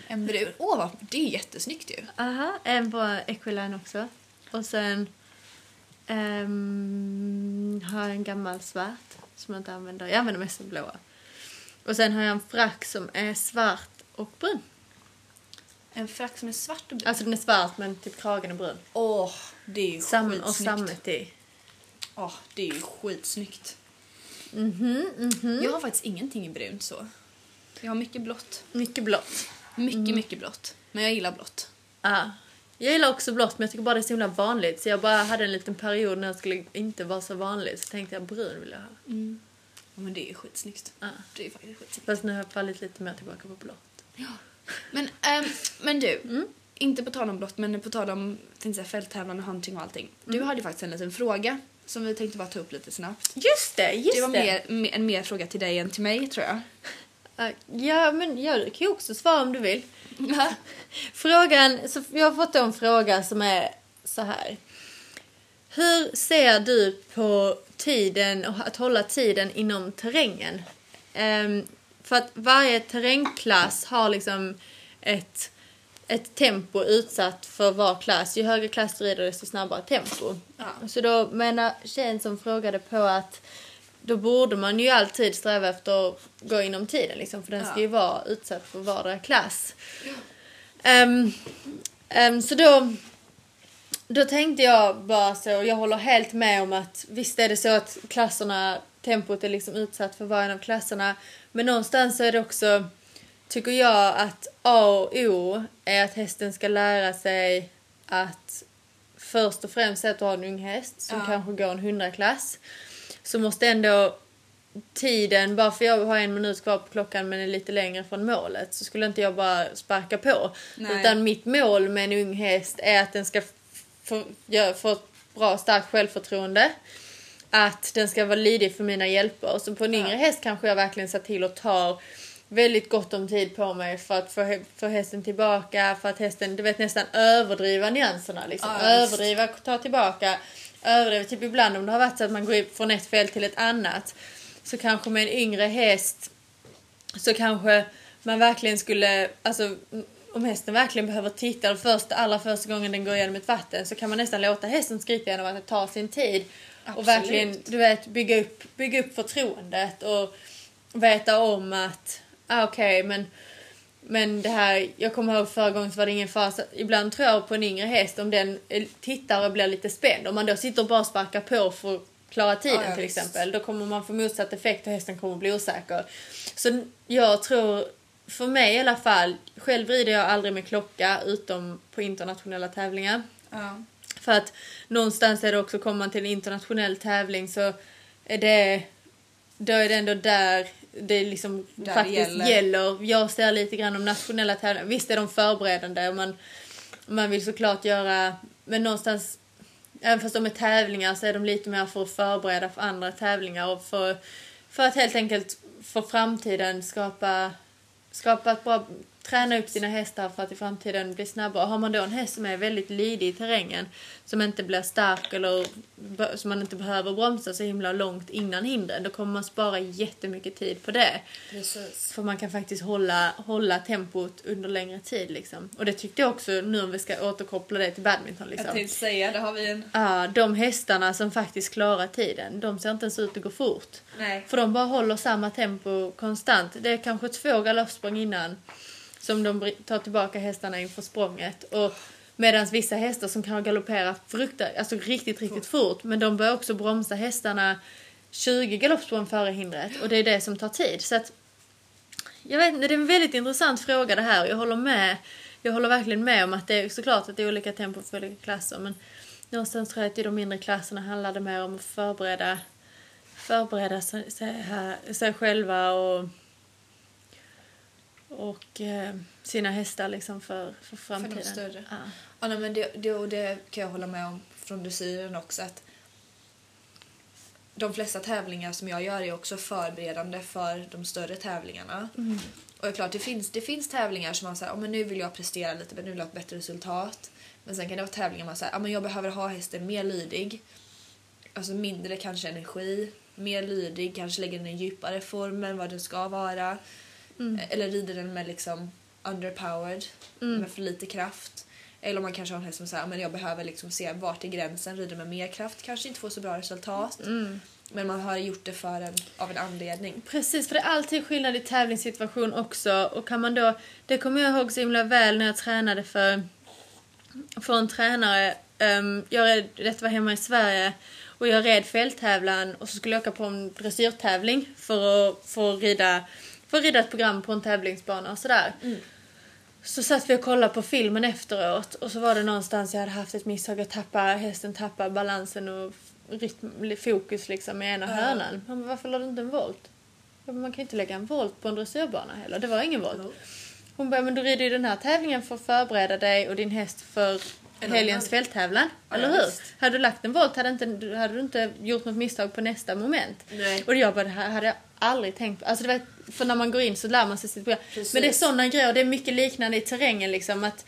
En brun. Åh, vad- det är jättesnyggt ju. Aha, en på Equiline också. Och sen ehm, har jag en gammal svart som jag inte använder. Jag använder mest den blåa. Och sen har jag en frack som är svart och brun. En frack som är svart och brun. Alltså den är svart men typ kragen är brun. Åh, det är ju Sam och skitsnyggt. sammet i. Åh, det är ju skitsnyggt. Mhm, mhm. Jag har faktiskt ingenting i brunt så. Jag har mycket blått. Mycket blått. Mycket, mycket blått. Men jag gillar blått. Ja. Jag gillar också blått men jag tycker bara det är så himla vanligt. Så jag bara hade en liten period när jag skulle inte vara så vanligt. Så tänkte jag brun vill jag ha. Ja, men det är skitsnyggt. Ja. Det är faktiskt skitsnyggt. Fast nu har jag fallit lite mer tillbaka på blått. Men, ehm, men du, inte på tal om blått men på tal om säga, fälttävlan och hunting och allting. Du hade faktiskt en liten fråga som vi tänkte bara ta upp lite snabbt. Just det, just det var mer, mer, en mer fråga till dig än till mig tror jag. Uh, Ja, men jag kan ju också svara om du vill. (laughs) Frågan, så jag har fått en fråga som är så här. Hur ser du på tiden och att hålla tiden inom terrängen? Ehm, för att varje terrängklass har liksom ett, ett tempo utsatt för var klass. Ju högre klass du rider desto snabbare tempo. Ja. Så då menar tjejen som frågade på att då borde man ju alltid sträva efter att gå inom tiden liksom, för den ska ju vara utsatt för vardera klass. Ehm, ehm, så då, då tänkte jag bara så, jag håller helt med om att visst är det så att klasserna, tempot är liksom utsatt för var en av klasserna, men någonstans så är det också, tycker jag att A och O är att hästen ska lära sig att först och främst att du har en ung häst som Ja. kanske går en hundraklass så måste ändå tiden, bara för jag har en minut kvar på klockan men är lite längre från målet så skulle inte jag bara sparka på. Nej. Utan mitt mål med en ung häst är att den ska gö- få ett bra starkt självförtroende. Att den ska vara lydig för mina hjälper. Så på en yngre häst kanske jag verkligen ser till att ta väldigt gott om tid på mig för att få, hä- få hästen tillbaka, för att hästen, du vet nästan överdriva nyanserna liksom. Ja, överdriva, ta tillbaka, överdriva. Typ ibland om det har varit så att man går från ett fält till ett annat så kanske med en yngre häst så kanske man verkligen skulle, alltså om hästen verkligen behöver titta den första, allra första gången den går igenom ett vatten så kan man nästan låta hästen skritta genom att det tar sin tid. Och Absolut. verkligen, du vet, bygga upp, bygga upp förtroendet och veta om att, ah, okej men men det här, jag kommer ihåg förra gången så var det ingen fara. Ibland tror jag på en yngre häst om den eh, tittar och blir lite spänd. Om man då sitter och bara sparkar på för klara tiden Ja, ja, till visst. exempel. Då kommer man få motsatt effekt och hästen kommer bli osäker. Så jag tror, för mig i alla fall, själv rider jag aldrig med klocka utom på internationella tävlingar. Ja. För att någonstans är det också, kommer man till en internationell tävling så är det, då är det ändå där det liksom Där faktiskt gäller. gäller. Jag ser lite grann om nationella tävlingar. Visst är de förberedande och man, man vill såklart göra, men någonstans, även fast de är tävlingar så är de lite mer för att förbereda för andra tävlingar och för, för att helt enkelt för framtiden skapa, skapa ett bra, träna upp sina hästar för att i framtiden bli snabbare. Har man då en häst som är väldigt lydig i terrängen, som inte blir stark eller som man inte behöver bromsa så himla långt innan hindren, då kommer man spara jättemycket tid på det. Precis. För man kan faktiskt hålla, hålla tempot under längre tid liksom. Och det tyckte jag också nu om vi ska återkoppla det till badminton liksom. Jag tänkte säga, det har vi en... Ja, de hästarna som faktiskt klarar tiden, de ser inte ens ut att gå fort. Nej. För de bara håller samma tempo konstant. Det är kanske två galoppsprång innan som de tar tillbaka hästarna inför språnget. Och Medan vissa hästar som kan galoppera frukta, alltså riktigt, riktigt fort, men de börjar också bromsa hästarna 20 galoppsprång före hindret och det är det som tar tid. Så att, jag vet inte, det är en väldigt intressant fråga det här. Jag håller med. Jag håller verkligen med om att det är såklart att det är olika tempo för olika klasser men någonstans tror jag att i de mindre klasserna handlar det mer om att förbereda förbereda sig, sig, här, sig själva och och eh, sina hästar liksom för, för framtiden. större. Ja. Ja, nej, men det, det, och det kan jag hålla med om från dressyren också. Att de flesta tävlingar som jag gör är också förberedande för de större tävlingarna. Och det är klart, det finns, det finns tävlingar som man säger, oh, men nu vill jag prestera lite, men nu vill jag ha ett bättre resultat. Men sen kan det vara tävlingar man säger, oh, men jag behöver ha hästen mer lydig. Alltså mindre kanske energi, mer lydig, kanske lägger den i djupare form än vad den ska vara. Eller rider den med liksom underpowered, med för lite kraft. Eller om man kanske har en häst som säger men jag behöver liksom se vart är gränsen, rider med mer kraft, kanske inte får så bra resultat. Men man har gjort det för en, av en anledning. Precis, för det är alltid skillnad i tävlingssituation också. Och kan man då, det kommer jag ihåg så himla väl när jag tränade för, för en tränare. Um, jag red, detta var hemma i Sverige och jag red fälttävlan och så skulle jag åka på en dressyrtävling för att, för att, rida, för att rida ett program på en tävlingsbana och sådär. Så satt vi och kollade på filmen efteråt och så var det någonstans jag hade haft ett misstag. Jag tappade, hästen tappade balansen och rytm, fokus liksom i ena hörnan. Han bara, varför la du inte en volt? Bara, man kan ju inte lägga en volt på en dressyrbana heller. Det var ingen volt. Hon bara, men du rider ju den här tävlingen för att förbereda dig och din häst för helgens fälttävlan. Ja, eller hur? visst. Hade du lagt en volt hade, inte, hade du inte gjort något misstag på nästa moment. Nej. Och jag bara, det här hade jag aldrig tänkt på. Alltså för när man går in så lär man sig sitt program. Precis. Men det är sådana grejer, det är mycket liknande i terrängen liksom. Att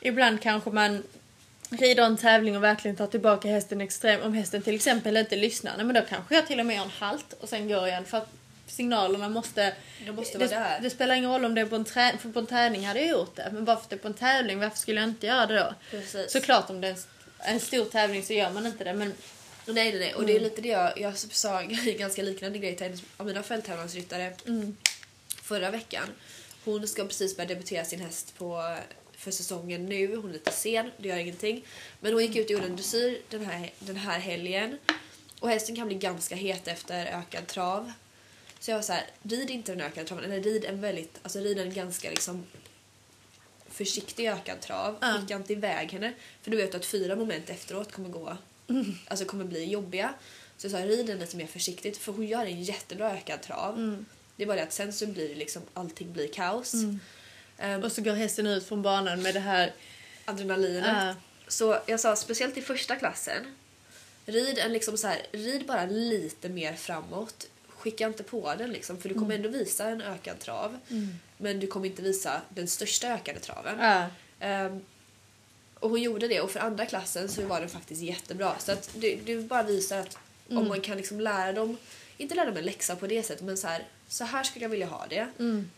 ibland kanske man rider en tävling och verkligen tar tillbaka hästen extremt. Om hästen till exempel inte lyssnar, nej, men då kanske jag till och med gör en halt och sen går igen. För att signalerna måste... De måste det, vara där. det spelar ingen roll om det är på en, trä, för på en träning hade jag gjort det. Men bara för att det är på en tävling, varför skulle jag inte göra det då? Precis. Såklart om det är en, en stor tävling så gör man inte det. Men Nej, nej, nej. Och det är lite det jag, jag sa en ganska liknande grej till en av mina fälttävlansryttare förra veckan. Hon ska precis börja debutera sin häst på, för säsongen nu. Hon är lite sen, det gör ingenting. Men hon gick ut och gjorde en dressyr den här, den här helgen. Och hästen kan bli ganska het efter ökad trav. Så jag var så här, rid inte den ökade traven, eller rid en väldigt, alltså rid en ganska liksom försiktig ökad trav. Ja. Skicka inte iväg henne. För du vet att fyra moment efteråt kommer gå, alltså kommer bli jobbiga. Så jag sa rid den lite mer försiktigt för hon gör en jättebra ökad trav. Det är bara det att sen så blir det liksom, allting blir kaos. Ehm, Och så går hästen ut från banan med det här... adrenalinet. Ja. Så jag sa speciellt i första klassen, rid en liksom så här, rid bara lite mer framåt. Skicka inte på den liksom för du kommer ändå visa en ökad trav. Men du kommer inte visa den största ökade traven. Ja. Ehm, och hon gjorde det och för andra klassen så var den faktiskt jättebra. Så att du, du bara visar att om man kan liksom lära dem, inte lära dem en läxa på det sättet men så här, så här skulle jag vilja ha det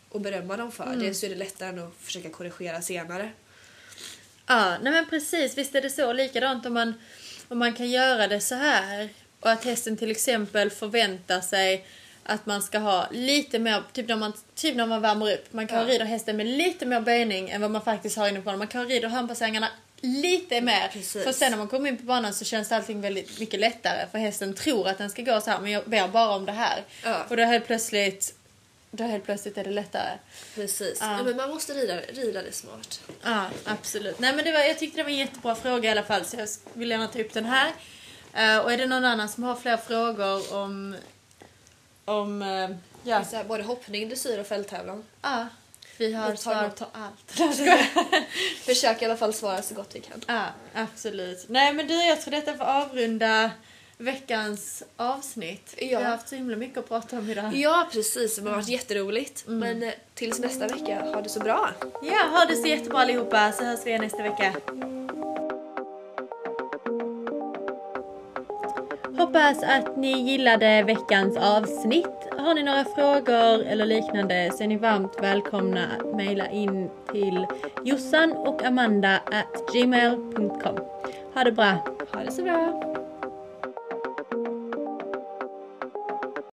och berömma dem för det så är det lättare än att försöka korrigera senare. Ja, nej men precis. Visst är det så. Likadant om man, om man kan göra det så här och att hästen till exempel förväntar sig att man ska ha lite mer, typ när man, typ när man värmer upp. Man kan Ja. rida hästen med lite mer böjning än vad man faktiskt har inne på. Man kan rida handbassängerna lite mer. Precis. För sen när man kommer in på banan så känns allting väldigt mycket lättare. För hästen tror att den ska gå så här men jag ber bara om det här. Ja. Och då helt plötsligt, då helt plötsligt är det lättare. Precis. Ja. Ja. men man måste rida, rida det smart. Ja, absolut. Nej, men det var, jag tyckte det var en jättebra fråga i alla fall så jag vill gärna ta upp den här. Eh, och är det någon annan som har fler frågor om... om uh, ja. Här, både hoppning, dressyr och fälttävlan. ja, vi har Vi svar på allt. (laughs) (laughs) Försök i alla fall svara så gott vi kan. ja, absolut. Nej, men du, jag tror detta får avrunda veckans avsnitt. Ja. Vi har haft så himla mycket att prata om idag. Ja precis, det har varit jätteroligt. Men eh, tills nästa vecka, ha det så bra. Ja, ha det så jättebra allihopa så hörs vi igen nästa vecka. Hoppas att ni gillade veckans avsnitt. Har ni några frågor eller liknande så är ni varmt välkomna att mejla in till jossan och amanda at gmail.com. Ha det bra! Ha det så bra.